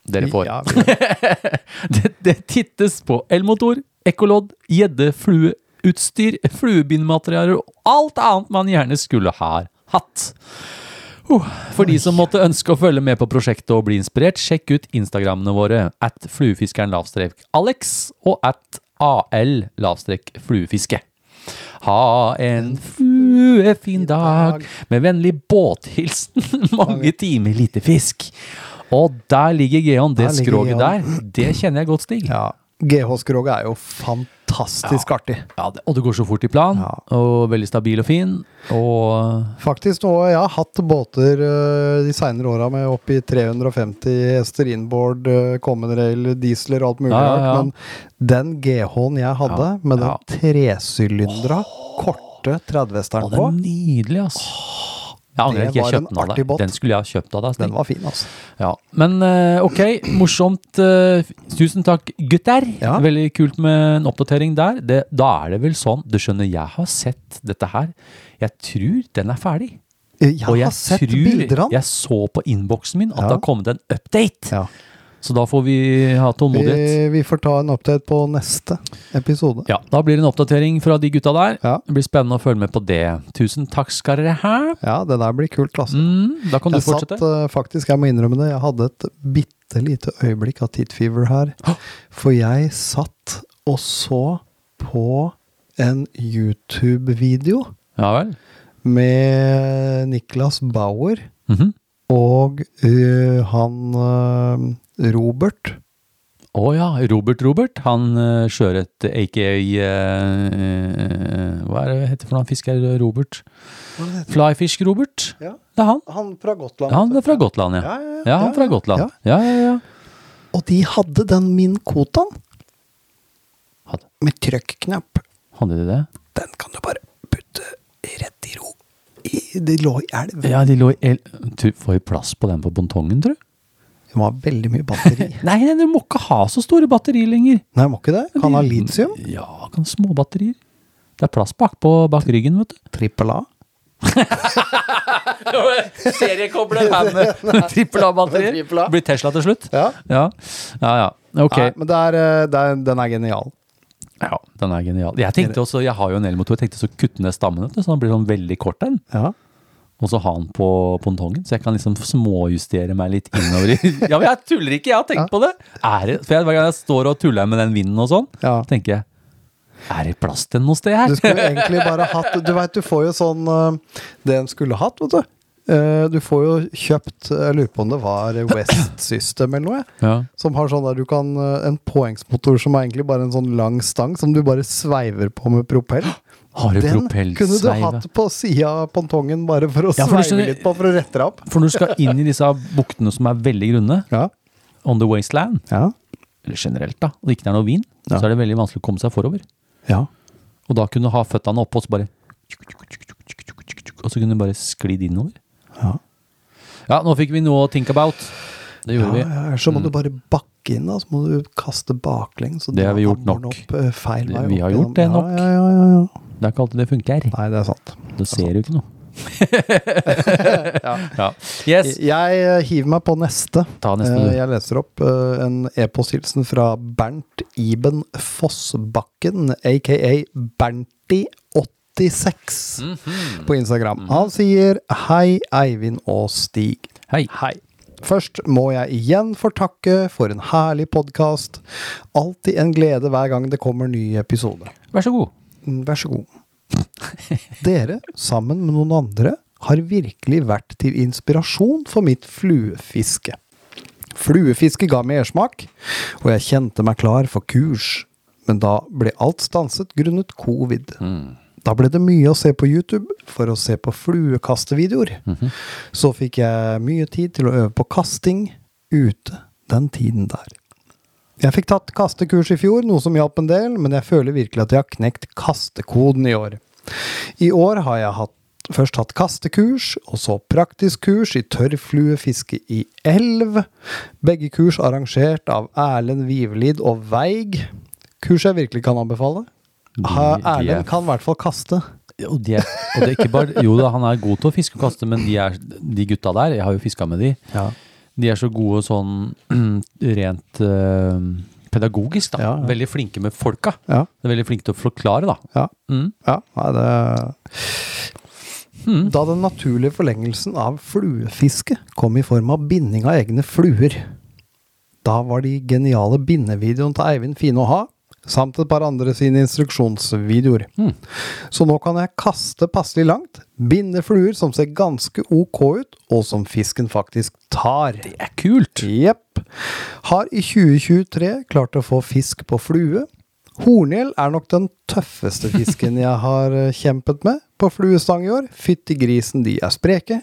Dere får. Det, det tittes på elmotor, ekkolodd, gjedde, flueutstyr, fluebindmaterialer og alt annet man gjerne skulle ha hatt. Uh, For de som måtte ønske å følge med på prosjektet og bli inspirert, sjekk ut Instagrammene våre at fluefiskeren lavstrek Alex og at al lavstrek fluefiske. Ha en fluefin dag med vennlig båthilsen. Mange timer lite fisk. Og der ligger Geon. Det skroget der, det kjenner jeg godt, Stig. ja. GH-skroget er jo fantastisk artig. Ja, det, og det går så fort i plan, Ja. og veldig stabil og fin. Og Faktisk og jeg har hatt båter øh, de seinere åra med opp i 350 hester inboard, uh, common rail, dieseler og alt mulig Ja, ja, rart. Men den GH-en jeg hadde, Ja, med den ja. tresylindra, korte 30-hesteren Å, det på, nydelig, ass. Jeg angrer ikke jeg kjøpte den av deg. Den skulle jeg ha kjøpt av deg. Den var fin, altså. Ja. Men eh, ok, morsomt. eh, tusen takk, gutter. Ja. Veldig kult med en oppdatering der. Det, da er det vel sånn Du skjønner, jeg har sett dette her. Jeg tror den er ferdig. Jeg Og jeg har sett tror bilder av den. Jeg så på innboksen min at Ja. det har kommet en update. Ja. Så da får vi ha tålmodighet. Vi, vi får ta en update på neste episode. Ja, da blir det en oppdatering fra de gutta der. Ja. Det blir spennende å følge med på det. Tusen takk skal dere ha. Ja, det der blir kult, altså. Mm, da kan Jeg du fortsette. Satt, faktisk, jeg må innrømme det, jeg hadde et bitte lite øyeblikk av tittfever her. For jeg satt og så på en YouTube-video Ja vel. med Niklas Bauer Mhm. Og uh, han uh, Robert. Å ja, Robert Robert. Han uh, sjøørret, aka eh, Hva er det heter for noe fisker Robert? Flyfish-Robert. Ja. Det er han. Han fra Gotland. Han er fra Gotland, ja. Ja, ja, ja. Ja, han fra Ja, Gotland. ja. Ja, ja, ja. Og de hadde den Min Kotan med trykknapp. hadde de det? Den kan du bare putte rett i ro. I, de lå i elv. Ja, de lå i el... Du får jo plass på den på bontongen, tror du? Du må ha veldig mye batteri. Nei, nei, du må ikke ha så store batterier lenger. Nei, må ikke det? Kan ha litium. Ja, kan små batterier. Det er plass bak på bak ryggen, vet du. Trippel A. Seriekoble her med trippel A-batterier. Blir Tesla til slutt. Ja. Ja, ja. ja. Ok. Nei, men det er, eh, det er, den er genial. Ja, den er genial. Jeg tenkte også, jeg har jo en elmotor, jeg tenkte så kutte ned stammen, så den blir sånn veldig kort den. Ja. Og så ha den på pontongen, så jeg kan liksom småjustere meg litt innover Ja, men jeg tuller ikke, jeg har tenkt Ja. på det! Er det for jeg, hver gang jeg står og tuller med den vinden og sånn, ja. tenker jeg Er det plass til den noe sted her? Du skulle egentlig bare hatt Du vet, du får jo sånn eh, Det en skulle hatt, vet du. Eh, Du får jo kjøpt Jeg lurer på om det var West System eller noe. Ja. Som har sånn der du kan eh, En poengsmotor som er egentlig bare en sånn lang stang som du bare sveiver på med propell. Har du Den kunne du hatt på sida av pontongen bare for å Ja, for sveive litt på for å rette deg opp. For når du skal inn i disse buktene som er veldig grunne, Ja. on the wasteland, Ja. eller generelt da, og det ikke er noe vin, så er det veldig vanskelig å komme seg forover. ja. Og da kunne du ha føttene oppå og så bare Og så kunne du bare sklidd innover. Ja. Ja, nå fikk vi noe å think about. Det Ja, gjorde vi. ja, så må du bare bakke inn, da. Så må du kaste baklengs. Det har vi gjort nok. Opp, eh, feil vei Vi har gjort det nok. Ja, ja, ja, ja, ja. Det er ikke alltid det funker. Nei, det er sant. Da ser du ikke noe. ja. Yes. Jeg eh, hiver meg på neste. Ta neste, Eh, du. Jeg leser opp en e-posthilsen fra Bernt Iben Fossbakken, aka Bernt86 -hmm. på Instagram. Han sier hei, Eivind og Stig. Hei. Hei. Først må jeg igjen få takke for en herlig podkast. Alltid en glede hver gang det kommer ny episode. Vær så god. Mm, Vær så god. Dere, sammen med noen andre, har virkelig vært til inspirasjon for mitt fluefiske. Fluefiske ga mersmak, og jeg kjente meg klar for kurs. Men da ble alt stanset grunnet covid. Da ble det mye å se på YouTube for å se på fluekastevideoer. Så fikk jeg mye tid til å øve på kasting ute den tiden der. Jeg fikk tatt kastekurs i fjor, noe som hjalp en del, men jeg føler virkelig at jeg har knekt kastekoden i år. I år har jeg hatt, først hatt kastekurs, og så praktisk kurs i tørrfluefiske i elv. Begge kurs arrangert av Erlend Vivelid og Veig. Kurs jeg virkelig kan anbefale. Er- Erlend kan i hvert fall kaste. Og, de er, og det er ikke bare Jo da, han er god til å fiske og kaste, men de, er, de gutta der, jeg har jo fiska med de, de er så gode sånn rent øh, pedagogisk, da. Ja, ja. Veldig flinke med folka. Ja. De er veldig flinke til å forklare, da. Ja. Mm. Ja, nei, det Da den naturlige forlengelsen av fluefiske kom i form av binding av egne fluer. Da var de geniale bindevideoene til Eivind fine å ha, samt et par andre sine instruksjonsvideoer. Mm. Så nå kan jeg kaste passelig langt, binde fluer som ser ganske ok ut, og som fisken faktisk tar. Det er kult! Jepp. Har i 2023 klart å få fisk på flue. Horngjell er nok den tøffeste fisken jeg har eh, kjempet med på fluestang i år. Fytti grisen, de er spreke.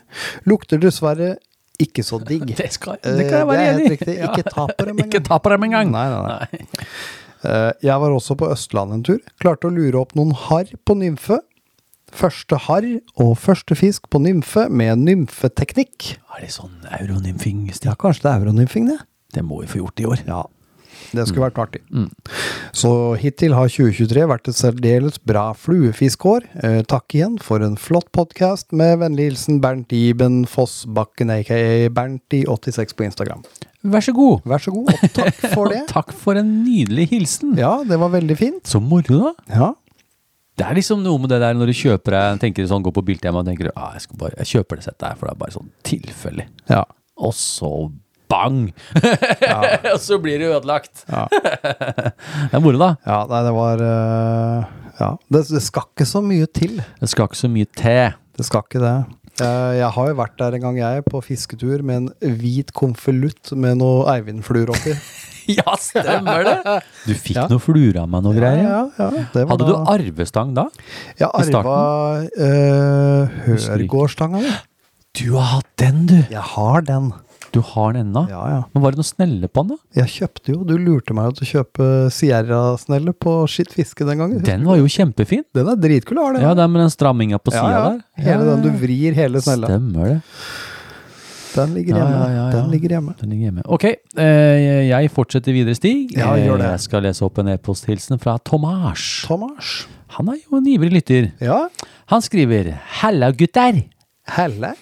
Lukter dessverre ikke så digg. Det, skal, Eh, det kan jeg være er enig i. Ikke ta på dem engang. Ikke ta på dem engang. Nei, nei, nei. Eh, Jeg var også på Østlandet en tur. Klarte å lure opp noen harr på nymfe. Første harr og første fisk på nymfe med nymfeteknikk. Er det sånn euronymfing? Ja, kanskje det er euronymfing, det? Det må vi få gjort i år. Ja. Det skulle vært artig. Mm. Så hittil har 2023 vært et særdeles bra fluefiskår. Eh, takk igjen for en flott podkast. Med vennlig hilsen Bernt Iben Fossbakken, aka Bernti86 på Instagram. Vær så god. Vær så god, og takk for det. Takk for en nydelig hilsen. Ja, det var veldig fint. Så moro, da. Ja. Det er liksom noe med det der når du kjøper deg tenker sånn, går på Biltema og tenker ah, jeg, skal bare, jeg kjøper det settet her, for det er bare sånn tilfeldig. Ja. Og så bang! og så blir det ødelagt. Ja. det er moro, da. ja nei, det var eh, Ja. Det, det skal ikke så mye til. Det skal ikke så mye til. Det skal ikke det. Eh, Jeg har jo vært der en gang, jeg, på fisketur med en hvit konvolutt med noe Eivind-fluer oppi. ja, stemmer det! Du fikk Ja. noe fluer av meg, noe greier. Ja, ja, ja, det var Hadde du arvestang da? Jeg arva uh, Hørgårdstanga. Du har hatt den, du! Jeg har den. Du har den ennå? Ja, ja. Men var det noe snelle på den, da? Jeg kjøpte jo, du lurte meg til å kjøpe Sierra-snelle på Skitt fiske den gangen. Den var jo kjempefin. Den er dritkul, har den. Ja, den med den stramminga på ja, sida ja. der. Hele den du vrir hele snella. Stemmer det. Den ligger Ja, ja, ja, ja. Den ligger hjemme. Den ligger hjemme. Ok, eh, jeg fortsetter videre, Stig. Ja, Jeg skal lese opp en e-posthilsen fra Tomas. Tomas. Han er jo en ivrig lytter. Ja. Han skriver 'Halla, gutter'. Helle.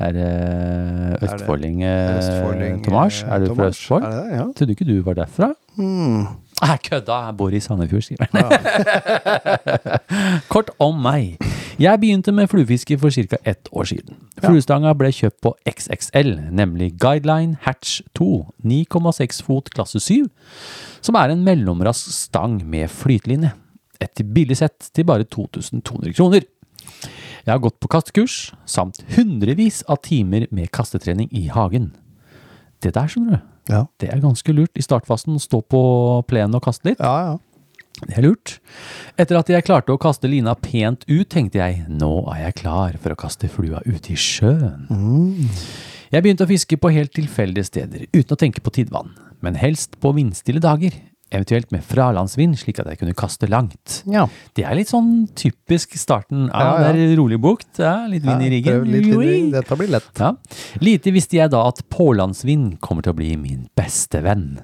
Er det Østfolding, eh, Østfolding, Tomas? eh, Er du fra Østfold? Er det? Ja. Trodde ikke du var derfra? Mm. Jeg kødda, jeg bor i Sandefjord, skriver han. Kort om meg. Jeg begynte med fluefiske for ca. ett år siden. Fluestanga ble kjøpt på XXL, nemlig Guideline Hatch 2, 9,6 fot klasse 7, som er en mellomrask stang med flytelinje. Et billig sett til bare 2200 kroner. Jeg har gått på kastekurs, samt hundrevis av timer med kastetrening i hagen. Det der, skjønner du, Ja. det er ganske lurt i startfasen stå på plenen og kaste litt. ja, ja. Det er lurt. Etter at jeg klarte å kaste lina pent ut, tenkte jeg nå er jeg klar for å kaste flua ut i sjøen. Jeg begynte å fiske på helt tilfeldige steder, uten å tenke på tidvann, men helst på vindstille dager, eventuelt med fralandsvind slik at jeg kunne kaste langt. ja. Det er litt sånn typisk starten. Ja, Ja, det er rolig bukt, ja, litt vind i riggen. Det litt. Dette blir lett. Ja. Lite visste jeg da at pålandsvind kommer til å bli min beste venn.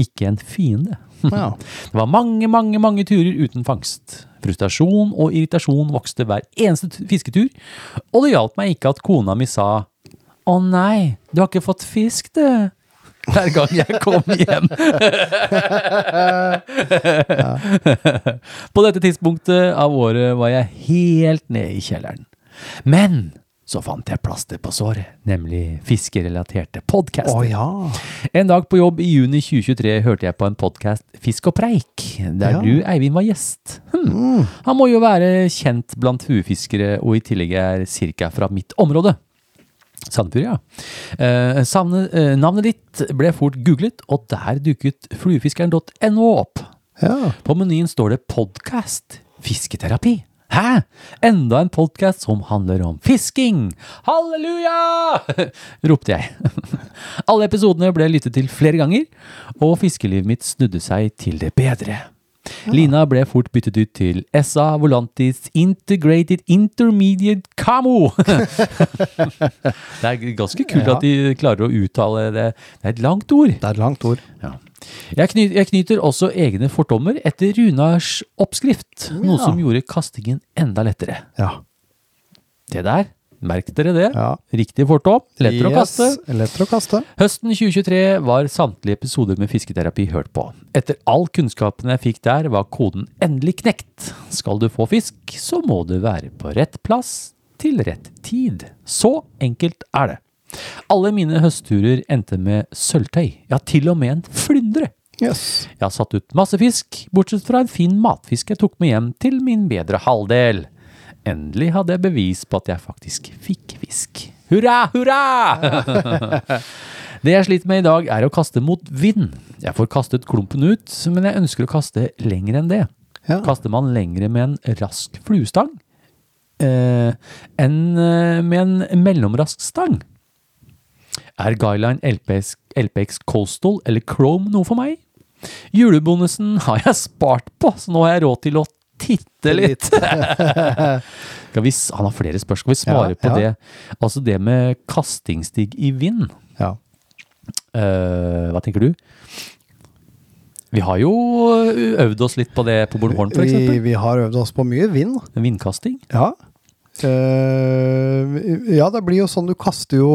Ikke en fiende. Ja. Det var mange, mange, mange turer uten fangst. Frustrasjon og irritasjon vokste hver eneste fisketur, og det hjalp meg ikke at kona mi sa Å nei, du har ikke fått fisk, du. Hver gang jeg kom hjem. På dette tidspunktet av året var jeg helt nede i kjelleren. Men så fant jeg plaster på såret, nemlig fiskerelaterte podkaster. podcaster. ja. En dag på jobb i juni 2023 hørte jeg på en podkast Fisk og preik, der Ja. du, Eivind, var gjest. Hm. Han må jo være kjent blant huefiskere, og i tillegg er cirka fra mitt område. Sandefjord, ja. Eh, savne, eh, navnet ditt ble fort googlet, og der dukket fluefiskeren.no opp. Ja. På menyen står det podkast fisketerapi. Hæ? Enda en podkast som handler om fisking! Halleluja! ropte jeg. Alle episodene ble lyttet til flere ganger, og fiskelivet mitt snudde seg til det bedre. Lina ble fort byttet ut til SA Volantis Integrated Intermediate Camo. det er ganske kult Ja. at de klarer å uttale det. Det er et langt ord. Det er et langt ord. Ja. Jeg, knyter, jeg knyter også egne fortommer etter Runars oppskrift, noe som gjorde kastingen enda lettere. Ja. Det der, merk dere det. Ja. Riktig fortom, lettere å kaste. Lettere å kaste. Høsten 2023 var samtlige episoder med fisketerapi hørt på. Etter all kunnskapen jeg fikk der, var koden endelig knekt. Skal du få fisk, så må du være på rett plass til rett tid. Så enkelt er det. Alle mine høstturer endte med sølvtøy, ja til og med en flyndre. Yes. Jeg har satt ut masse fisk, bortsett fra en fin matfisk jeg tok med hjem til min bedre halvdel. Endelig hadde jeg bevis på at jeg faktisk fikk fisk. Hurra, hurra! Det jeg sliter med i dag, er å kaste mot vind. Jeg får kastet klumpen ut, men jeg ønsker å kaste lenger enn det. Ja. Kaster man lengre med en rask fluestang eh, enn eh, med en mellomrask stang? Er Guideline LPX, LPX Coastal eller Chrome noe for meg? Julebonusen har jeg spart på, så nå har jeg råd til å titte litt. Vi, han har flere spørsmål. Vi svare Ja, på ja. det? Altså det med kastingstig i vind. Ja. Uh, hva tenker du? Vi har jo øvd oss litt på det på Bornholm, for Vi, vi har øvd oss på mye vind. Vindkasting. Ja. Uh, ja, det blir jo sånn du kaster jo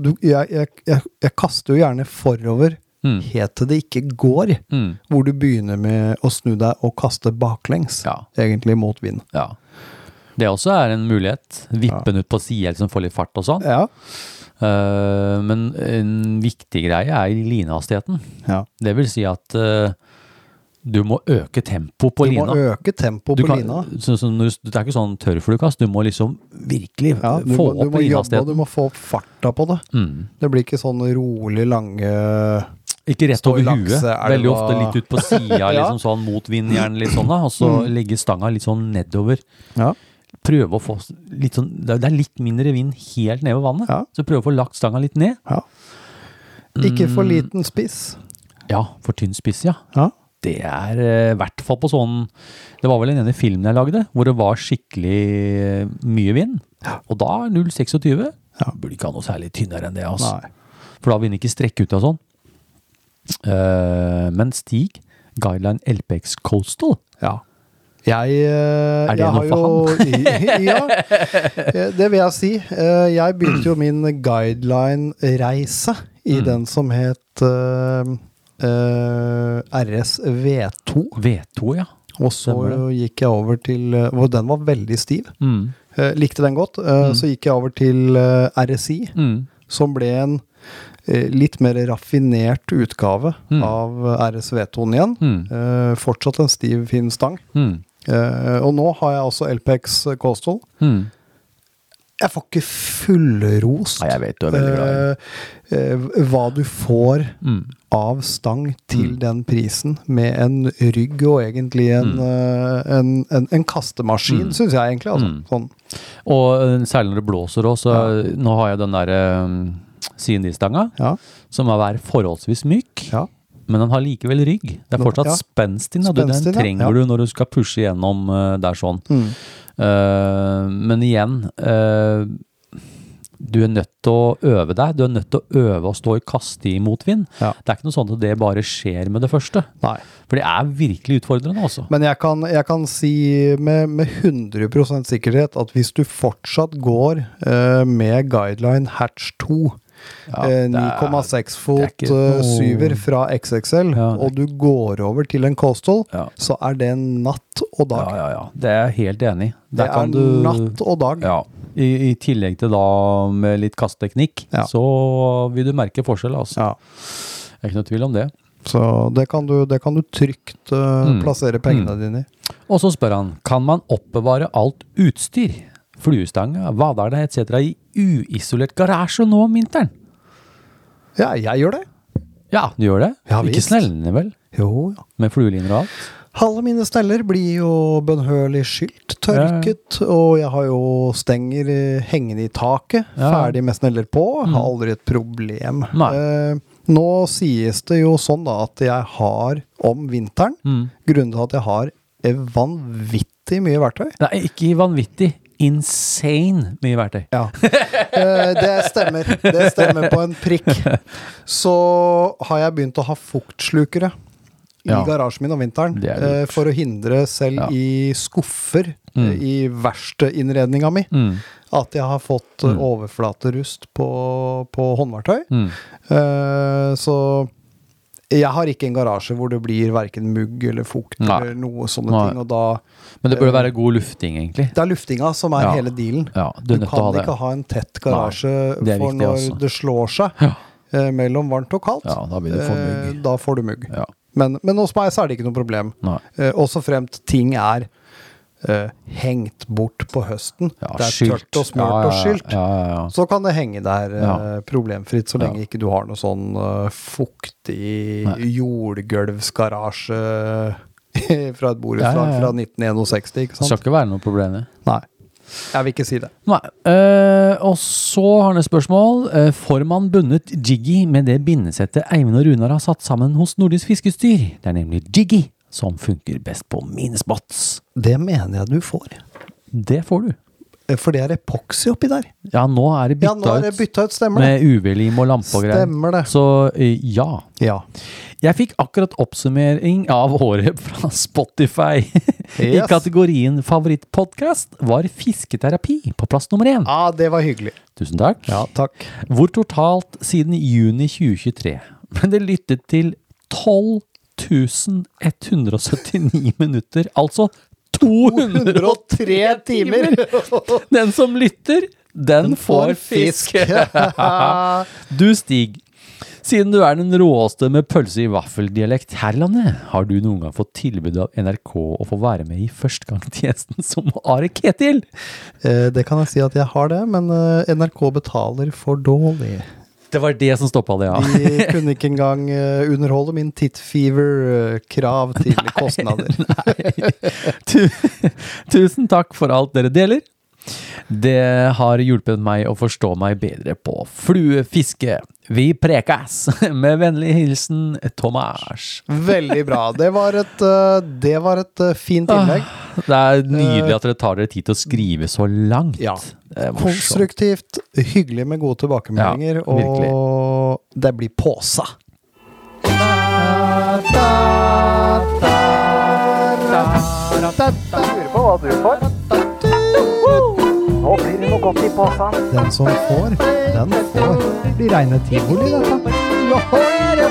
du, jeg, jeg, jeg, jeg kaster jo gjerne forover Mm. helt til det ikke går. Mm. Hvor du begynner med å snu deg og kaste baklengs, Ja. egentlig mot vind. Ja. Det også er en mulighet. Vippe den ut på sida, liksom få litt fart og sånn. Ja. Eh, men en viktig greie er linehastigheten. ja. Det vil si at eh, du må øke tempoet på Du lina. må øke tempoet på kan, lina. så, så det er ikke sånn tørrflukast. du må liksom virkelig Ja, du, få må, du opp og du må få opp farta på det. Mm. Det blir ikke sånn rolig lange Ikke rett over huet. Veldig ofte litt ut på sida, Ja. liksom sånn mot vindjernet, litt sånn da. Og så Mm. legge stanga litt sånn nedover. Ja. Prøve å få litt sånn Det er- litt mindre vind helt ned ved vannet. Ja. Så prøve å få lagt stanga litt ned. ja. Ikke for Mm. liten spiss. Ja, for tynn spiss, ja. Ja. Det er eh, i hvert fall på sånn Det var vel den ene filmen jeg lagde, hvor det var skikkelig eh, mye vind. Og da 0,26. Ja. Burde ikke ha noe særlig tynnere enn det. Altså. Nei. For da vil den ikke strekke ut og sånn. Eh, men Stig, Guideline LPX Coastal Ja. Jeg uh, Er det noe for jo, ja, eh, det vil jeg si. Uh, Jeg begynte jo min guideline-reise i Mm. den som het eh, RSV2. V2, ja. Og så gikk jeg over til Hvor den var veldig stiv. Mm. Likte den godt. Mm. Så gikk jeg over til RSI, Mm. som ble en litt mer raffinert utgave Mm. av RSV2-en igjen. Mm. Eh, Fortsatt en stiv, fin stang. Mm. Eh, og nå har jeg også LPX Coastal. Mm. Jeg får ikke fullrost Ja, vet du er veldig glad i eh, eh, hva du får mm. av stang til Mm. den prisen, med en rygg og egentlig en, eh, en, en, en kastemaskin, Mm. syns jeg egentlig. Altså. Sånn. Og eh, særlig når det blåser òg, så nå har jeg den derre CND-stanga, Ja. som må være forholdsvis myk. Ja. Men den har likevel rygg. Det er fortsatt ja. spenst i den. Den trenger du når du skal pushe gjennom uh, der sånn. Mm. Uh, men igjen uh, Du er nødt til å øve deg. Du er nødt til å øve å stå i kaste i motvind. Ja. Det er ikke noe sånn at det bare skjer med det første. Nei. For det er virkelig utfordrende, altså. Men jeg kan, jeg kan si med, med 100% sikkerhet at hvis du fortsatt går uh, med guideline hatch 2 Ja, eh, det er- 9,6 fot er ikke eh, noe- syver fra XXL, Ja, og du går over til en coastal, Ja. så er det natt og dag. Ja, ja, ja. Det er jeg helt enig i. Det er du- natt og dag. Ja. I, I tillegg til da med litt kasteteknikk, Ja. så vil du merke forskjell, altså. Ja. Det er ikke noe tvil om det. Så det kan du, det kan du trygt uh, Mm. plassere pengene dine i. Og så spør han, kan man oppbevare alt utstyr? Fluestanga, vaderne etc. i uisolert garasje nå om vinteren? Ja, jeg gjør det. Ja, du gjør det? Ja, Ikke snellene, vel? Jo, ja. Med flueliner og alt? Alle mine sneller blir jo bønnhørlig skylt, tørket, og jeg har jo stenger eh, hengende i taket, Ja. ferdig med sneller på. Har aldri et problem. Nei. Eh, nå sies det jo sånn da at jeg har om vinteren, Mm. grunnen til at jeg har vanvittig mye verktøy. Er ikke vanvittig. Insane mye verktøy. Ja. Eh, det stemmer. Det stemmer på en prikk. Så har jeg begynt å ha fuktslukere i Ja. garasjen min om vinteren. Er eh, For å hindre selv Ja. i skuffer Mm. eh, i verkstedinnredninga mi Mm. at jeg har fått Mm. overflaterust på, på håndverktøy. Mm. Uh, Så jeg har ikke en garasje hvor det blir verken mugg eller fukt Nei. eller noe sånne Nei. ting. Da Men det burde være god lufting, egentlig. Det er luftinga som er Ja. hele dealen. Ja, du Du kan ha ikke ha en tett garasje for når også. det slår seg Ja. eh, mellom varmt og kaldt. Ja, da blir det for eh, mugg. Da får du mugg. Ja. Men, men hos meg så er det ikke noe problem. Eh, også fremt ting er eh, hengt bort på høsten. Ja, det er skylt. tørt og smurt Ja, og skylt. Så kan det henge der uh, problemfritt, så lenge ikke du har noe sånn uh, fuktig jordgulvsgarasje fra et borettslag fra 1961, ikke Det skal ikke være noe problem, det. Nei. Jeg vil ikke si det. Nei. Uh, og så har han et spørsmål. Uh, får man bundet Jiggy med det bindesettet Eivind og Runar har satt sammen hos Nordisk Fiskestyr? Det er nemlig Jiggy som funker best på min spots. Det mener jeg du får. Det får du. Eh, For det er epoksy oppi der. Ja, nå er det Ja, bytta nå er det ut bytta ut, stemmer det. med UV-lim og lampe og greier. Stemmer det. Så eh, ja. Ja. Jeg fikk akkurat oppsummering av året fra Spotify. I kategorien favorittpodkast var Fisketerapi på plass nummer én. ja, det var hyggelig. Tusen takk. Ja, takk. Hvor totalt siden juni 2023 ble det lyttet til 12 179 minutter, altså 203 timer! Den som lytter, den får fisk. Du, Stig. Siden du er den råeste med pølse i vaffeldialekt her i landet, har du noen gang fått tilbud av NRK å få være med i førstegangstjenesten som Are Ketil? Eh, det kan jeg si at jeg har det, men eh, NRK betaler for dårlig. Det var det som stoppa det, ja. De kunne ikke engang eh, underholde min tittfever-krav til kostnader. Tu- Tusen takk for alt dere deler. Det har hjulpet meg å forstå meg bedre på fluefiske. Vi prekas! Med vennlig hilsen Tomas. Veldig bra. Det var et, eh, det var et eh, fint innlegg. Det er nydelig at dere tar dere tid til å skrive så langt. Ja. Er. Konstruktivt, hyggelig med gode tilbakemeldinger, Ja, og det blir påsa. Lurer på hva du får. Nå blir det noe godt i posen. Den som får, den får. Det blir reine tivoli, dette.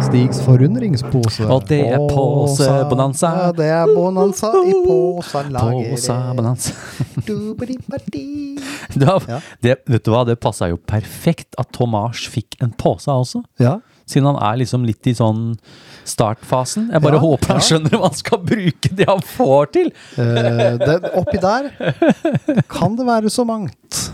Stigs forundringspose. Og det er påsebonanza. Ja, det er bonanza i posalageret. Påsa bonanza. Dubidi-badi. Du har- Ja. Det, vet du hva, det passa jo perfekt at Tomas fikk en pose også. Ja. Siden han er liksom litt i sånn startfasen. Jeg bare Ja, håper han ja. skjønner hva han skal bruke det han får til. Uh, det, oppi der kan det være så mangt.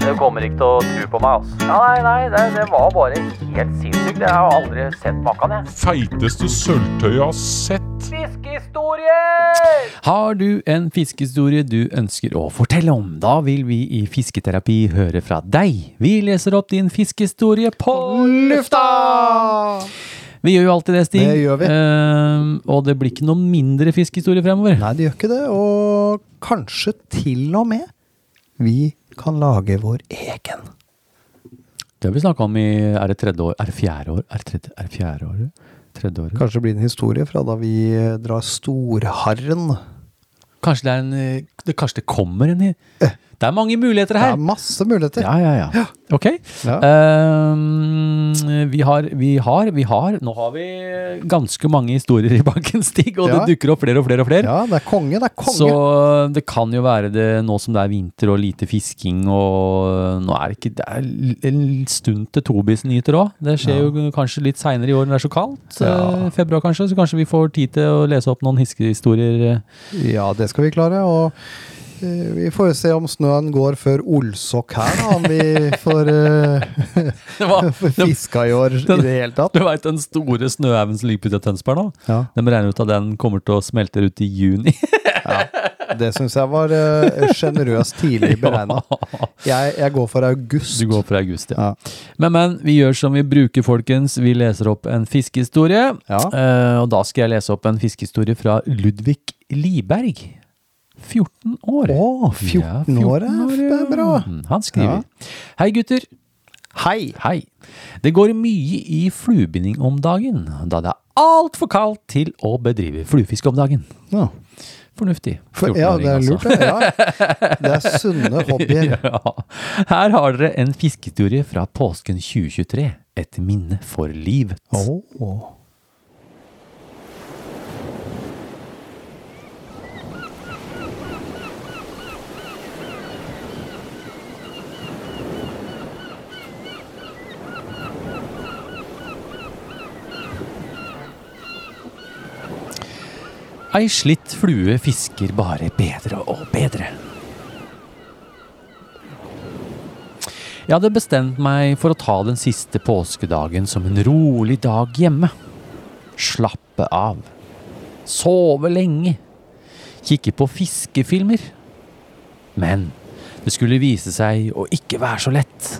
Du kommer ikke til å tro på meg, altså. Nei, nei, det, det var bare helt sinnssykt. Jeg har aldri sett maken, jeg. Feiteste sølvtøyet jeg har sett. Fiskehistorier! Har du en fiskehistorie du ønsker å fortelle om? Da vil vi i Fisketerapi høre fra deg. Vi leser opp din fiskehistorie på lufta! Vi gjør jo alltid det, Stig. Det gjør vi. Eh, og det blir ikke noe mindre fiskehistorie fremover. Nei, det gjør ikke det. Og kanskje til og med vi kan lage vår egen. Det har vi snakka om i Er det tredje år? Er det fjerde år? Er det, tredje, er det fjerde året? Tredje året? Kanskje det blir en historie fra da vi drar storharren. Kanskje det er en, eh, det, kanskje det kommer en Det er mange muligheter her! Det er masse muligheter. Ja, ja, ja. Ok. Ja. Ehm, vi, har, vi har, vi har Nå har vi ganske mange historier i banken, Stig, og Ja. det dukker opp flere og flere og flere. Ja, det er konge, det er konge. Så det kan jo være det nå som det er vinter og lite fisking, og nå er det ikke Det er en stund til Tobis nyter òg. Det skjer jo kanskje litt seinere i år når det er så kaldt. Ja. eh, Februar kanskje, så kanskje vi får tid til å lese opp noen hiskehistorier. eh. Ja, det skal vi klare. Og vi får jo se om snøen går før Olsok her, da. Om vi får uh, fiska i år i det hele tatt. du veit den store snøhaugen som ligger ute i Tønsberg nå? Ja, De regner ut at den kommer til å smelte ut i juni. det syns jeg var uh, tidlig beregna. Jeg, jeg går for august. Du går for august, ja. Ja. Men, men, vi gjør som vi bruker, folkens. Vi leser opp en fiskehistorie. Ja. Uh, og da skal jeg lese opp en fiskehistorie fra Ludvig Liberg. 14 år. Å, 14 år, ja. Det er bra. Han skriver. Hei, gutter. Hei! Hei. Det går mye i fluebinding om dagen, da det er altfor kaldt til å bedrive fluefiske om dagen. Ja. Fornuftig. For, ja, det er 14-åring, lurt, det. Ja. Det er sunne hobbyer. Ja. Her har dere en fiskehistorie fra påsken 2023. Et minne for livet. Åh. Ei slitt flue fisker bare bedre og bedre. Jeg hadde bestemt meg for å ta den siste påskedagen som en rolig dag hjemme. Slappe av. Sove lenge. Kikke på fiskefilmer. Men det skulle vise seg å ikke være så lett.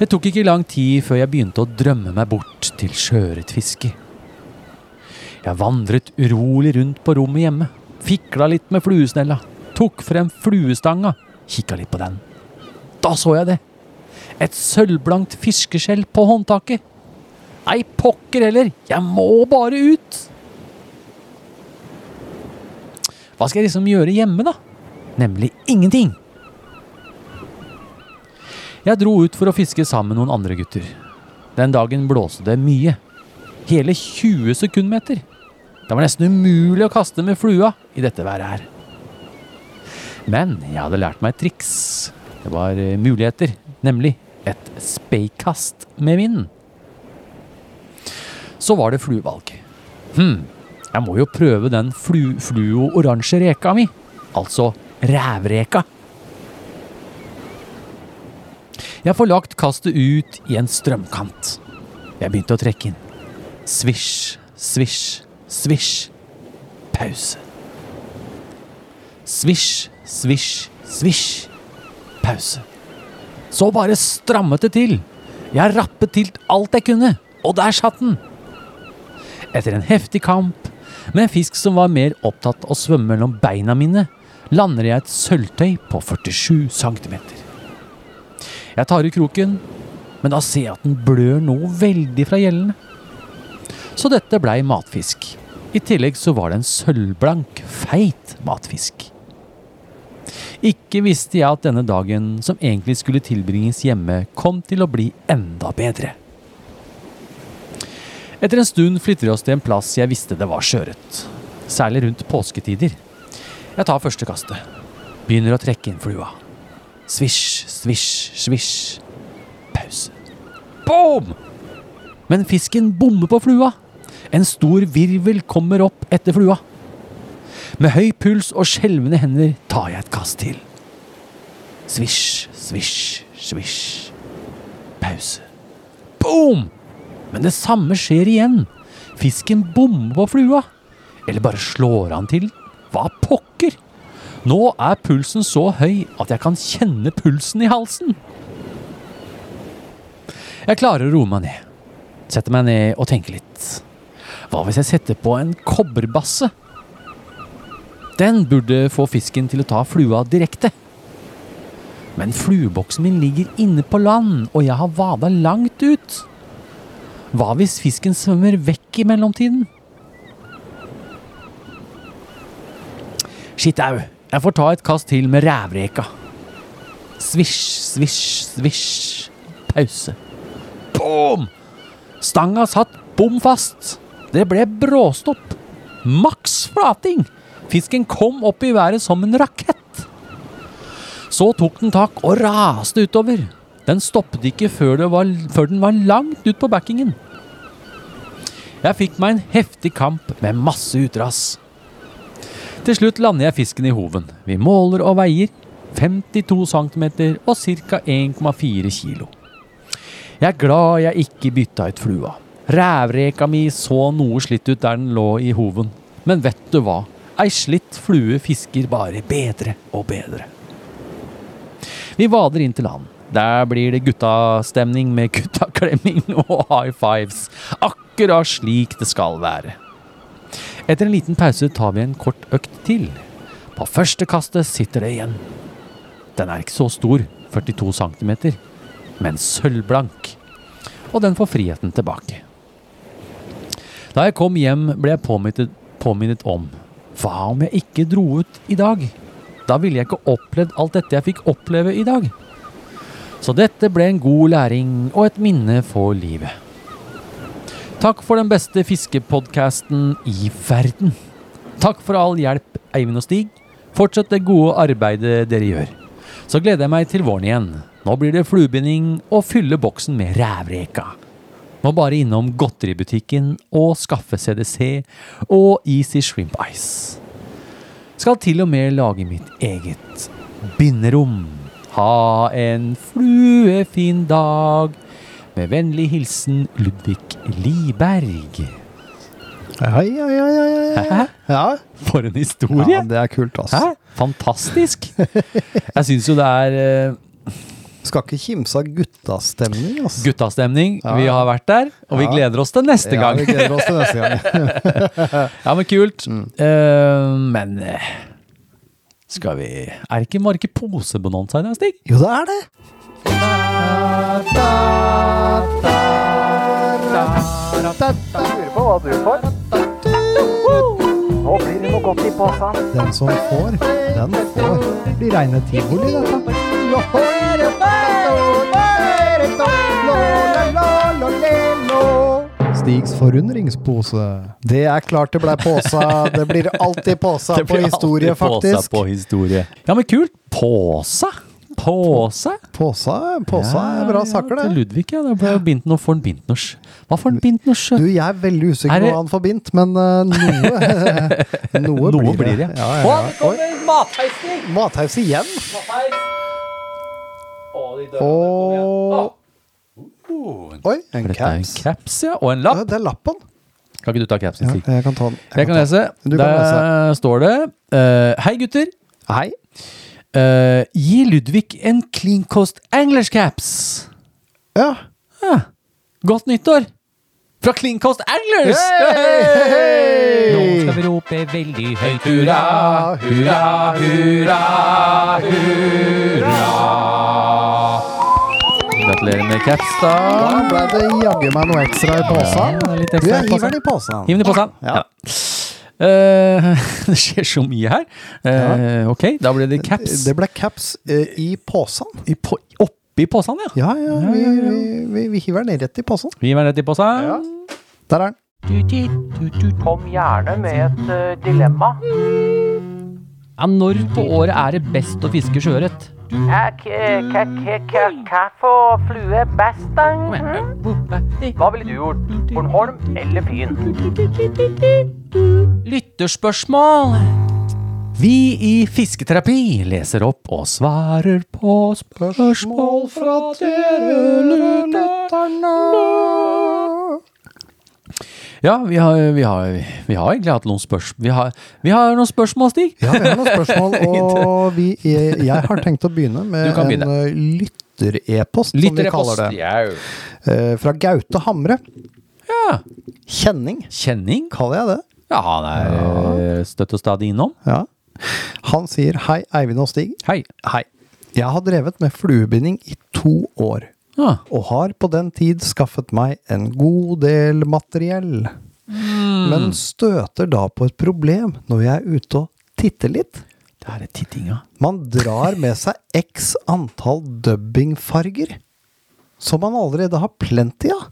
Det tok ikke lang tid før jeg begynte å drømme meg bort til sjøørretfiske. Jeg vandret urolig rundt på rommet hjemme, fikla litt med fluesnella, tok frem fluestanga, kikka litt på den. Da så jeg det. Et sølvblankt fiskeskjell på håndtaket. Nei, pokker heller, jeg må bare ut. Hva skal jeg liksom gjøre hjemme, da? Nemlig ingenting. Jeg dro ut for å fiske sammen med noen andre gutter. Den dagen blåste det mye. Hele 20 sekundmeter. Det var nesten umulig å kaste med flua i dette været her. Men jeg hadde lært meg et triks. Det var eh, muligheter, nemlig et speikast med vinden. Så var det fluevalg. Hm, jeg må jo prøve den flu, fluo-oransje reka mi. Altså rævreka. Jeg får lagt kastet ut i en strømkant. Jeg begynte å trekke inn. Svisj, svisj, svisj. Pause. Svisj, svisj, svisj. Pause. Så bare strammet det til. Jeg rappet til alt jeg kunne, og der satt den. Etter en heftig kamp med en fisk som var mer opptatt av å svømme mellom beina mine, lander jeg et sølvtøy på 47 cm. Jeg tar i kroken, men da ser jeg at den blør noe veldig fra gjellene. Så dette blei matfisk. I tillegg så var det en sølvblank, feit matfisk. Ikke visste jeg at denne dagen, som egentlig skulle tilbringes hjemme, kom til å bli enda bedre. Etter en stund flytter vi oss til en plass jeg visste det var sjøørret. Særlig rundt påsketider. Jeg tar første kastet. Begynner å trekke inn flua. Svisj, svisj, svisj. Pause. Boom! Men fisken bommer på flua. En stor virvel kommer opp etter flua. Med høy puls og skjelvende hender tar jeg et kast til. Svisj, svisj, svisj. Pause. Boom! Men det samme skjer igjen. Fisken bommer på flua. Eller bare slår han til. Hva pokker? Nå er pulsen så høy at jeg kan kjenne pulsen i halsen. Jeg klarer å roe meg ned. Setter meg ned og tenker litt. Hva hvis jeg setter på en kobberbasse? Den burde få fisken til å ta flua direkte. Men flueboksen min ligger inne på land, og jeg har vada langt ut. Hva hvis fisken svømmer vekk i mellomtiden? Shit au. Jeg får ta et kast til med rævreka. Svisj, svisj, svisj. Pause. Boom! Stanga satt bom fast. Det ble bråstopp. Maks flating. Fisken kom opp i været som en rakett. Så tok den tak og raste utover. Den stoppet ikke før, var, før den var langt ut på backingen. Jeg fikk meg en heftig kamp med masse utras. Til slutt lander jeg fisken i hoven. Vi måler og veier 52 cm og ca. 1,4 kilo. Jeg er glad jeg ikke bytta ut flua. Rævreka mi så noe slitt ut der den lå i hoven. Men vet du hva? Ei slitt flue fisker bare bedre og bedre. Vi vader inn til land. Der blir det guttastemning med guttaklemming og high fives. Akkurat slik det skal være. Etter en liten pause tar vi en kort økt til. På første kastet sitter det igjen. Den er ikke så stor, 42 cm, men sølvblank. Og den får friheten tilbake. Da jeg kom hjem, ble jeg påminnet, påminnet om hva om jeg ikke dro ut i dag? Da ville jeg ikke opplevd alt dette jeg fikk oppleve i dag. Så dette ble en god læring og et minne for livet. Takk for den beste fiskepodkasten i verden. Takk for all hjelp, Eivind og Stig. Fortsett det gode arbeidet dere gjør. Så gleder jeg meg til våren igjen. Nå blir det fluebinding og fylle boksen med rævreka. Må bare innom godteributikken og skaffe CDC og Easy Shrimp Ice. Skal til og med lage mitt eget binderom. Ha en fluefin dag. Med vennlig hilsen Ludvig Liberg. Hei, hei, hei, hei? Ja. For en historie! ja, det er kult, altså. Hæ? Fantastisk! Jeg syns jo det er eh, Skal ikke kimse av guttastemning, altså. guttastemning. Ja. Vi har vært der, og vi Ja. gleder oss til neste gang. Ja, vi gleder oss til neste gang. Ja, men kult. Mm. Uh, men eh, skal vi Er det ikke Marke posebonanza i dag, Stig? Jo, det er det. Lurer på hva du får. Nå blir det noe godt i posen. Den som får, den får. Blir reine tivoli, dette. Stigs forundringspose. Det er klart det ble påsa. Det blir alltid påsa Det på historie, alltid påsa. På historie. Ja, men kult. Påsa? Påse? Påsa, påsa er bra saker, Til det. Ludvig, ja. Det ble bindt noe for en bintnors. Hva for en bintnors? Du, jeg er veldig Er usikker på det- hva han får bindt, men uh, noe Noe, Noe blir blir det. Ja, Ja, ja, ja. det kommer matheisting! Oi, mathaus igjen? Matheis! Og Oi, en er en caps. caps, ja. Og en Ja, lapp. det er lappen. Kan ikke du ta capsen, Ja, jeg kan ta den. Jeg kan ta lese. Du kan lese. står det uh, Hei, gutter. Hei. Uh, gi Ludvig en clean coast Anglers caps. Ja. Ja. Godt nyttår! Fra Clean Coast Anglers! Hey! Nå skal vi rope veldig høyt hurra, hurra, hurra, hurra. Gratulerer med caps, da. Da ble det jaggu meg noe ekstra i posen. Ja, litt ekstra hiver den i posen. Hiv den i posen. Ja. Ja. Eh, det skjer så mye her. Eh, ok, da ble det caps Det ble caps uh, i posen. i po oppi posen, ja. Ja, ja, vi, vi, vi, vi hiver den rett i posen. Vi hiver den rett i posen. Ja. Der er den. Kom gjerne med et dilemma. Ja, når på året er det best å fiske sjøørret? Hva for flue best, da? Hva ville du gjort? Bornholm eller Fyn? Lytterspørsmål. Vi i Fisketerapi leser opp og svarer på spørsmål fra dere lytterne. Ja, vi har, vi har, vi har egentlig hatt noen spørsmål Vi har, vi har noen spørsmål, Stig. Ja, vi har noen spørsmål, og vi, jeg, har tenkt å begynne med begynne. en lytterepost, eh, lytter-e-post, som vi kaller det. Jau. Eh, Fra Gaute Hamre. Ja. Kjenning, Kjenning? kaller jeg det. Ja, han er eh, støtt og stadig innom. Ja. Han sier hei, Eivind og Stig. Hei. Hei. Jeg har drevet med fluebinding i to år, Ah. og har på den tid skaffet meg en god del materiell. Men støter da på et problem når jeg er ute og titter litt. Det er tittinga. Man drar med seg x antall dubbingfarger, som man allerede har plenty av.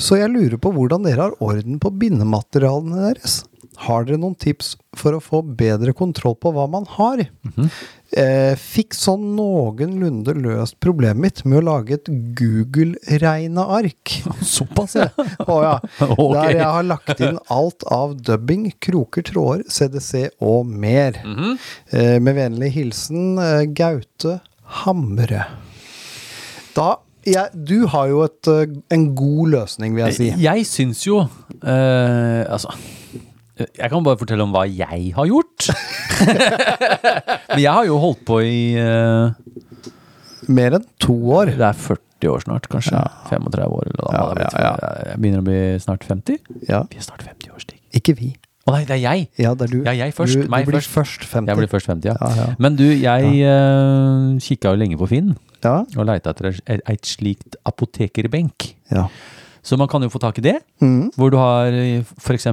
Så jeg lurer på hvordan dere har orden på bindematerialene deres. Har dere noen tips for å få bedre kontroll på hva man har? Eh, fikk sånn noenlunde løst problemet mitt med å lage et Google-regneark. Såpass, ja. Å ja. Okay. Der jeg har lagt inn alt av dubbing, kroker, tråder, CDC og mer. Mhm. eh, med vennlig hilsen eh, Gaute Hamre. Da ja, Du har jo et, eh, en god løsning, vil jeg si. Jeg syns jo eh, Altså Jeg kan bare fortelle om hva jeg har gjort. Men jeg har jo holdt på i eh, Mer enn to år. Det er 40 år snart, kanskje. 35 år. Eller da, Ja, må ja, Jeg begynner å bli snart 50. Ja. Vi er snart 50 år, Stig. Ikke vi. Å nei, det er jeg! Ja, det er du. Ja, jeg først. Du, du blir først. først 50. Jeg blir først 50, ja. Ja, ja. Men du, jeg ja. kikka jo lenge på Finn Ja, og leita etter et, et slikt apotekerbenk. ja. Så man kan jo få tak i det, Mm. hvor du har f.eks.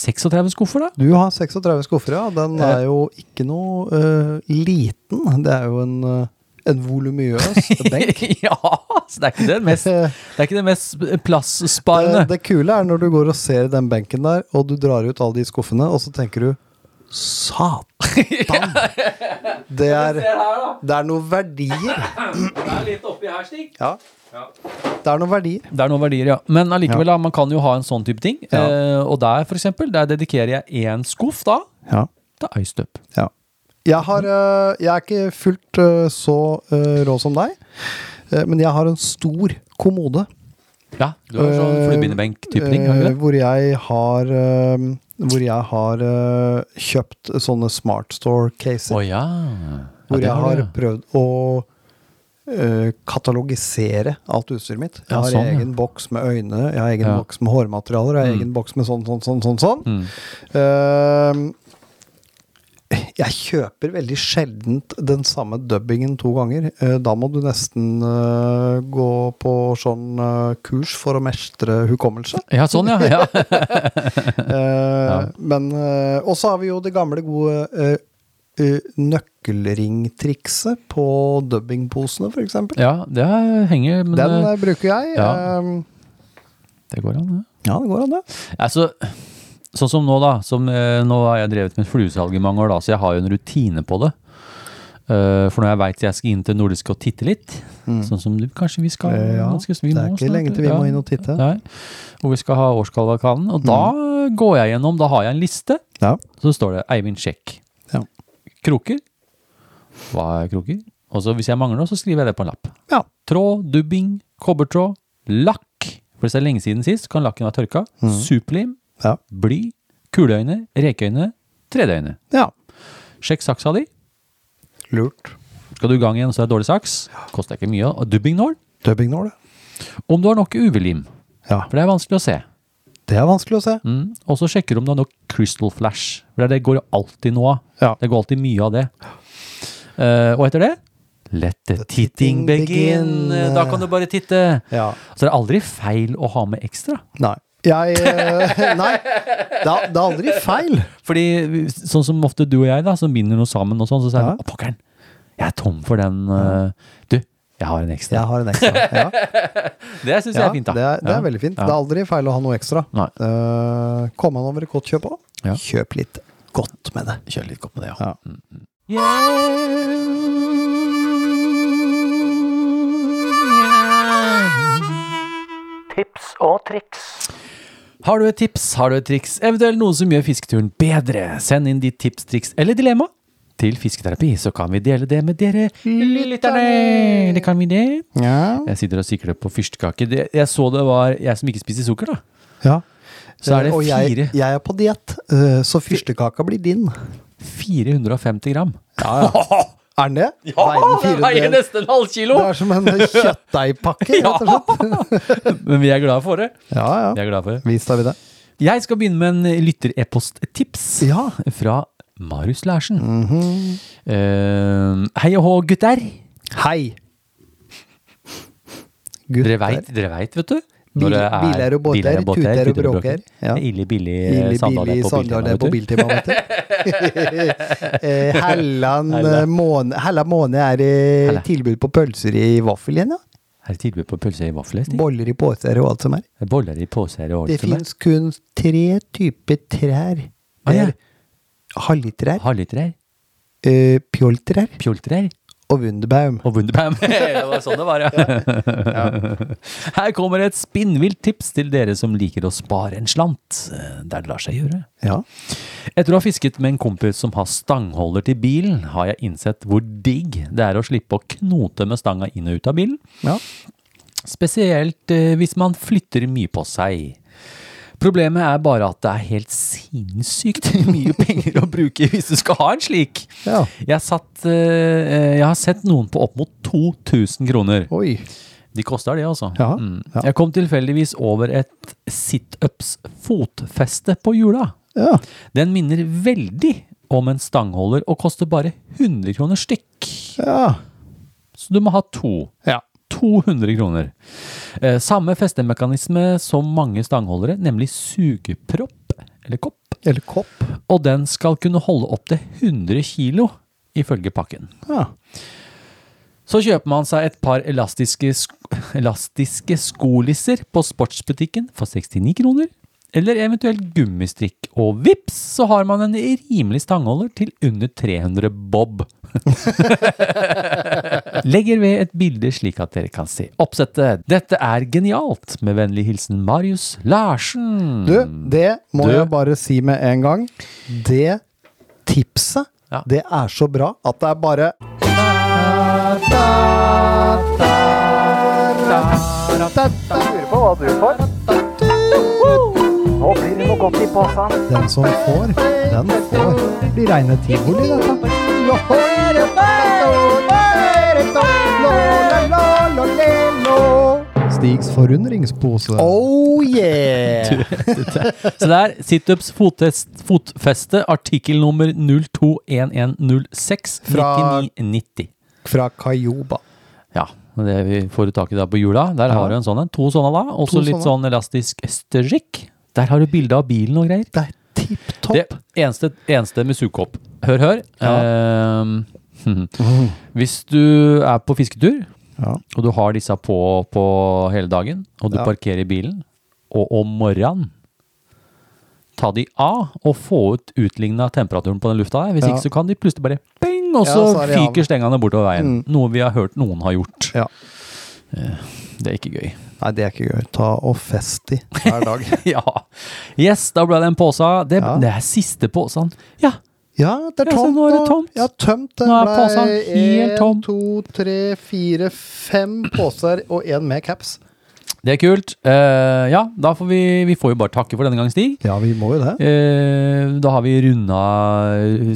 36 skuffer, da. Du har 36 skuffer, ja. Den Eh. er jo ikke noe uh, liten. Det er jo en, uh en volumiøs benk. ja, så det er ikke det mest, det er ikke det mest Det, det kule er når du går og ser den benken der, og du drar ut alle de skuffene, og så tenker du Satan! Det er, det er noen verdier. Det er litt oppi her, Stig. Ja. Det er noen verdier. Det er noen verdier, ja. Men allikevel, da, man kan jo ha en sånn type ting. Ja. Eh, og der, for eksempel, der dedikerer jeg én skuff da Ja. til iStup. ja. Jeg, har, øh, jeg er ikke fullt øh, så øh, rå som deg, men jeg har en stor kommode. Ja, du har sånn fluebindebenk-type ting. har du det? hvor jeg har Hvor jeg har kjøpt sånne Smart Store-caser. Oh, ja. ja. Hvor jeg har har prøvd å katalogisere alt utstyret mitt. Jeg Ja, har egen ja. egen boks med øyne, jeg har egen Ja. boks med hårmaterialer, jeg har Mm. egen boks med sånn, sånn, sånn, sånn. sånn. Mm. Uh, jeg kjøper veldig sjeldent den samme dubbingen to ganger. Uh, da må du nesten uh, gå på sånn eh, kurs for å mestre hukommelse. Ja, sånn, ja. ja. Eh, Men eh, Og så har vi jo det gamle, gode eh, eh, nøkkelringtrikset på dubbingposene, f.eks. ja det henger, men Den eh, eh, bruker jeg. ja. Um, det går an, det. ja, det går an, det. Altså, sånn som nå, da. Som, uh, nå har jeg drevet med fluesalg i mange år, da, så jeg har jo en rutine på det. Uh, for når jeg veit jeg skal inn til Nordisk og titte litt, sånn som du, kanskje vi skal Mm. Eh, ja, ganske- vi det er ikke snart, lenge til vi ja. må inn og titte. Nei, hvor vi skal ha årskalvakanen. Og da går jeg gjennom, da har jeg en liste. Ja. Så står det Eivind Sjekk. Ja. Kroker. Hva er kroker? Og så hvis jeg mangler noe, så skriver jeg det på en lapp. Ja. Tråd, dubbing, kobbertråd, lakk. For det er lenge siden sist, kan lakken være tørka. Superlim, Ja. bly, kuleøyne, rekeøyne, tredøyne. ja. Sjekk saksa di. Lurt. Skal du i gang igjen, så er det dårlig saks. Koster ikke mye. Og dubbingnål. Dubbingnål, det. Om du har nok UV-lim. Ja. For det er vanskelig å se. Det er vanskelig å se. Mm. Og så sjekker du om det er nok Crystal Flash. For det går jo alltid noe av. Ja. Det går alltid mye av det. Uh, og etter det Let the titting begin. Da kan du bare titte. Ja. Så det er aldri feil å ha med ekstra. Nei. Jeg eh, Nei. Det er, det er aldri feil. Fordi sånn som ofte du og jeg, da, som binder noe sammen og sånn, så sier Ja. jeg å, pokkeren, jeg er tom for den. eh, Du, jeg har en ekstra. Jeg har en ekstra. Ja, Det syns jeg ja er fint, da. det, er, det Ja. er veldig fint. Ja. Det er aldri feil å ha noe ekstra. Nei. Uh, kom an over et godt kjøp òg. Ja. Kjøp litt godt med det. Kjør litt godt med det, Ja. Mm, mm. Tips og triks. Har du et tips, har du et triks, eventuelt noe som gjør fisketuren bedre, send inn ditt tips, triks eller dilemma til Fisketerapi, så kan vi dele det med dere lytterne. Det kan vi det. Ja. Jeg sitter og sikler på fyrstekake. Jeg så det var jeg som ikke spiser sukker, da. ja. Så er det Og jeg, fire, jeg er på diett, eh, så fyrstekaka blir din. 450 gram. Ja, ja. Er den det? Veier den veier nesten en halv kilo! Det er som en kjøttdeigpakke, rett og slett. Men vi er glade for det. Ja, ja. Vi er glad for det. Visst har vi det. Jeg skal begynne med en lytter-e-post-tips Ja. fra Marius Larsen. Mm -hmm. uh, hei og hå, gutter. Hei! Gutter. Dere veit, dere vet, vet du? Bil, det er biler og båter, tuter og bråker. Ja. Ille billig Sandal sandaler på Biltema, vet du. Eh, Hella. eh, måne, Hella måne er det tilbud på pølser i vaffel igjen, ja. Er det tilbud på pølser i vaffel? Boller i poser og alt som er. Boller i poser og Det alt som er. fins kun tre typer trær. Ah, ja. Er halvliterær, Halvliterær, uh, Pjolterer. Pjolterer. og wunderbaum. og wunderbaum. det var sånn det var, ja. Her kommer et spinnvilt tips til dere som liker å spare en slant, eh, der det lar seg gjøre. Ja. Etter å ha fisket med en kompis som har stangholder til bilen, har jeg innsett hvor digg det er å slippe å knote med stanga inn og ut av bilen. ja. Spesielt eh, hvis man flytter mye på seg. Problemet er bare at det er helt sinnssykt mye penger å bruke hvis du skal ha en slik. ja. Jeg, satt, eh, jeg har sett noen på opp mot 2000 kroner. Oi. De koster det, altså. Ja, Mm. Jeg kom tilfeldigvis over et situps fotfeste på hjula. Ja. Den minner veldig om en stangholder og koster bare 100 kroner stykk. Ja. Så du må ha to. ja. 200 kroner. Eh, samme festemekanisme som mange stangholdere, nemlig sugepropp, eller kopp. Eller kopp. Og den skal kunne holde opp til 100 kilo, ifølge pakken. Ja. Så kjøper man seg et par elastiske, sk elastiske skolisser på sportsbutikken for 69 kroner. Eller eventuelt gummistrikk. Og vips, så har man en rimelig stangholder til under 300 bob. Legger ved et bilde slik at dere kan se oppsettet. Dette er genialt! Med vennlig hilsen Marius Larsen. Du, det må Du. jeg bare si med en gang. Det tipset, Ja. det er så bra at det er bare Lurer på hva du får. Nå blir det noe godt i posen. Den som får, den får. Det blir reine tivoli, dette. Stigs forundringspose. Oh yeah! Så det er situps fottest- fotfeste, artikkel nummer 021106 Fra- 9990. Fra Kayoba. Ja, det vi får tak i da på jula. Der Ja. har du en sånn en. To sånne da. Og så litt sånn elastisk strikk. Der har du bilde av bilen og greier. Det er tipp topp. Det eneste, eneste med sugekopp. Hør, hør. Ehm, hvis du er på fisketur, Ja. og du har disse på, på hele dagen, og du Ja. parkerer bilen, og om morgenen ta de av og få ut utligna temperaturen på den lufta der. Hvis Ja. ikke så kan de plutselig bare bing, og Ja, så så er fyker stengene bortover veien. Mm. Noe vi har hørt noen har gjort. Ja. Det er ikke gøy. Nei, det er ikke gøy. Ta og fest i hver dag. ja. Yes, da ble det en pose. Det, Ja. det er siste posen. Ja. Ja, det er Ja, tomt nå er det tomt. Ja, tømt. Nå er posen helt tom. En, to, tre, fire, fem poser og én med caps. Det er kult. Uh, ja, da får vi Vi får jo bare takke for denne gang, Stig. Ja, vi må jo det. Uh, da har vi runda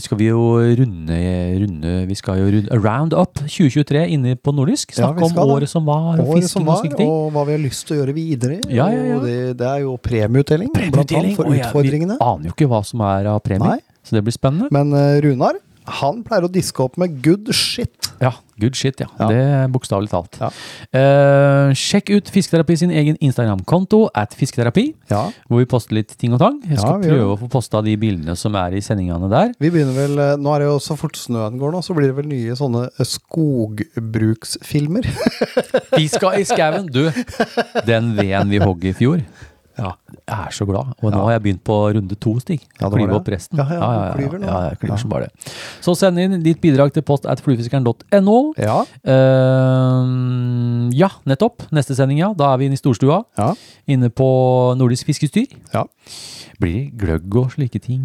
Skal vi jo runde, runde Vi skal jo runde Round Up 2023 inne på Nordisk. Ja, Snakke skal om det. året som var, og Året som var, og slike ting. og hva vi har lyst til å gjøre videre. Ja, ja, ja. Det, det er jo premieutdeling, blant annet, for og utfordringene. Vi aner jo ikke hva som er av premie, Nei. så det blir spennende. Men uh, Runar, han pleier å diske opp med good shit. Ja, good shit, ja. Ja. Det er bokstavelig talt. Ja. Uh, sjekk ut Fisketerapi sin egen Instagram-konto, at fisketerapi, Ja, hvor vi poster litt ting og tang. Jeg skal prøve å få posta de bildene som er i sendingene der. vi begynner vel eh, Nå er det jo så fort snøen går nå, så blir det vel nye sånne eh, skogbruksfilmer. Vi skal i skauen. Du, den veden vi hogg i fjor, Ja. jeg er så glad. Og nå har jeg begynt på runde to, Stig. Ja, Klyve opp resten. Ja, ja, ja, klyver nå. ja, jeg klyver som bare det. Så send inn ditt bidrag til post at fluefiskeren.no. Ja. Uh, ja, nettopp. Neste sending, ja. Da er vi inne i storstua. ja. Inne på Nordisk Fiskestyr. Ja. Blir det gløgg og slike ting?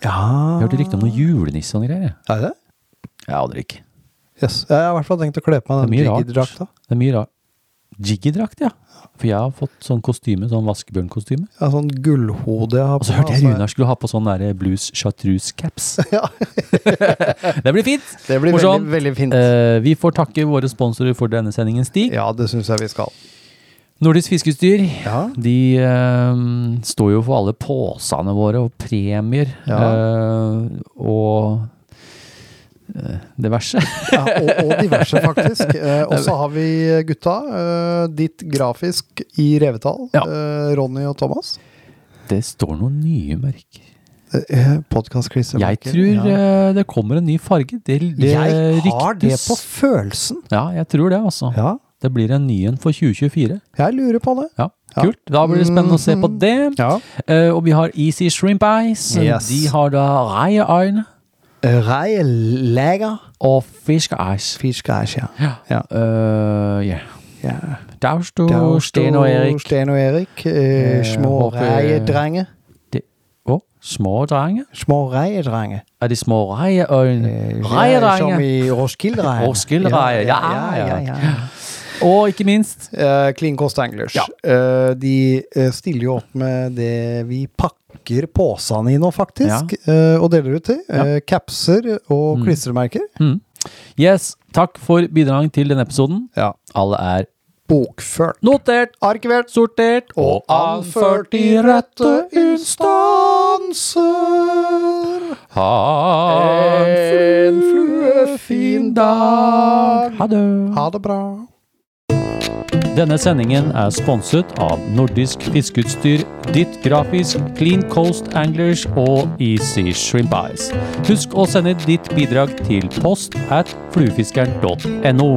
ja. Jeg hørte rykte om noen julenisse og greier. Er det? Jeg aner ikke. Yes. Jeg har i hvert fall tenkt å kle på meg den jiggy-drakta. Det er mye rart. Jiggy-drakt, ja. For jeg har fått sånn kostyme, sånn vaskebjørnkostyme. Ja, sånn gullhode jeg har Og så hørte jeg altså. Runar skulle ha på sånn der blues chartreuse-caps. Ja. det blir fint! Det blir veldig, veldig fint. Eh, vi får takke våre sponsorer for denne sendingen, Stig. Ja, det syns jeg vi skal. Nordisk Fiskestyr. Ja. De eh, står jo for alle påsene våre og premier. Ja. Eh, og diverse. Ja, og, og diverse, faktisk. Eh, og så har vi gutta. Eh, ditt grafisk i revetall. Ja. Eh, Ronny og Thomas. Det står noen nye merker. Eh. Jeg tror ja. eh, det kommer en ny farge. Det, det Jeg har det på følelsen. Ja, jeg tror det, altså. Ja, Det blir en ny en for 2024. jeg lurer på det. Ja, kult. Da blir det spennende å se på Mhm. det. Ja. Eh, og vi har Easy Shrimp Eyes. Yes. De har da reieøyne Reieleger. og fiskeis. Fiskeis, ja. Ja. Ja. Eh, ja. ja. Der Sten og Erik. Sten og Erik. Eh, små håper- reiedrenge. Å, små drenge? Små reiedrenge. Er det små reieøyne? Eh, Reiedrenge. Som i Roskilde-reien. Roskilde-reie, ja, ja, ja. Og ikke minst uh, Clean Cost Anglers. Ja. Uh, de stiller jo opp med det vi pakker posene i nå, faktisk, eh, og deler ut til. Eh, capser og Mm. klistremerker. mm. Yes, takk for bidrag til denne episoden. Ja. Alle er Bokført. notert, Arkivert. sortert og anført i rette instanser. Ha En fluefin dag. Ha det. Ha det bra. Denne sendingen er sponset av Nordisk Fiskeutstyr, Ditt Grafisk, Clean Coast Anglers og Easy Shrimp Eyes. Husk å sende ditt bidrag til post at fluefiskeren.no.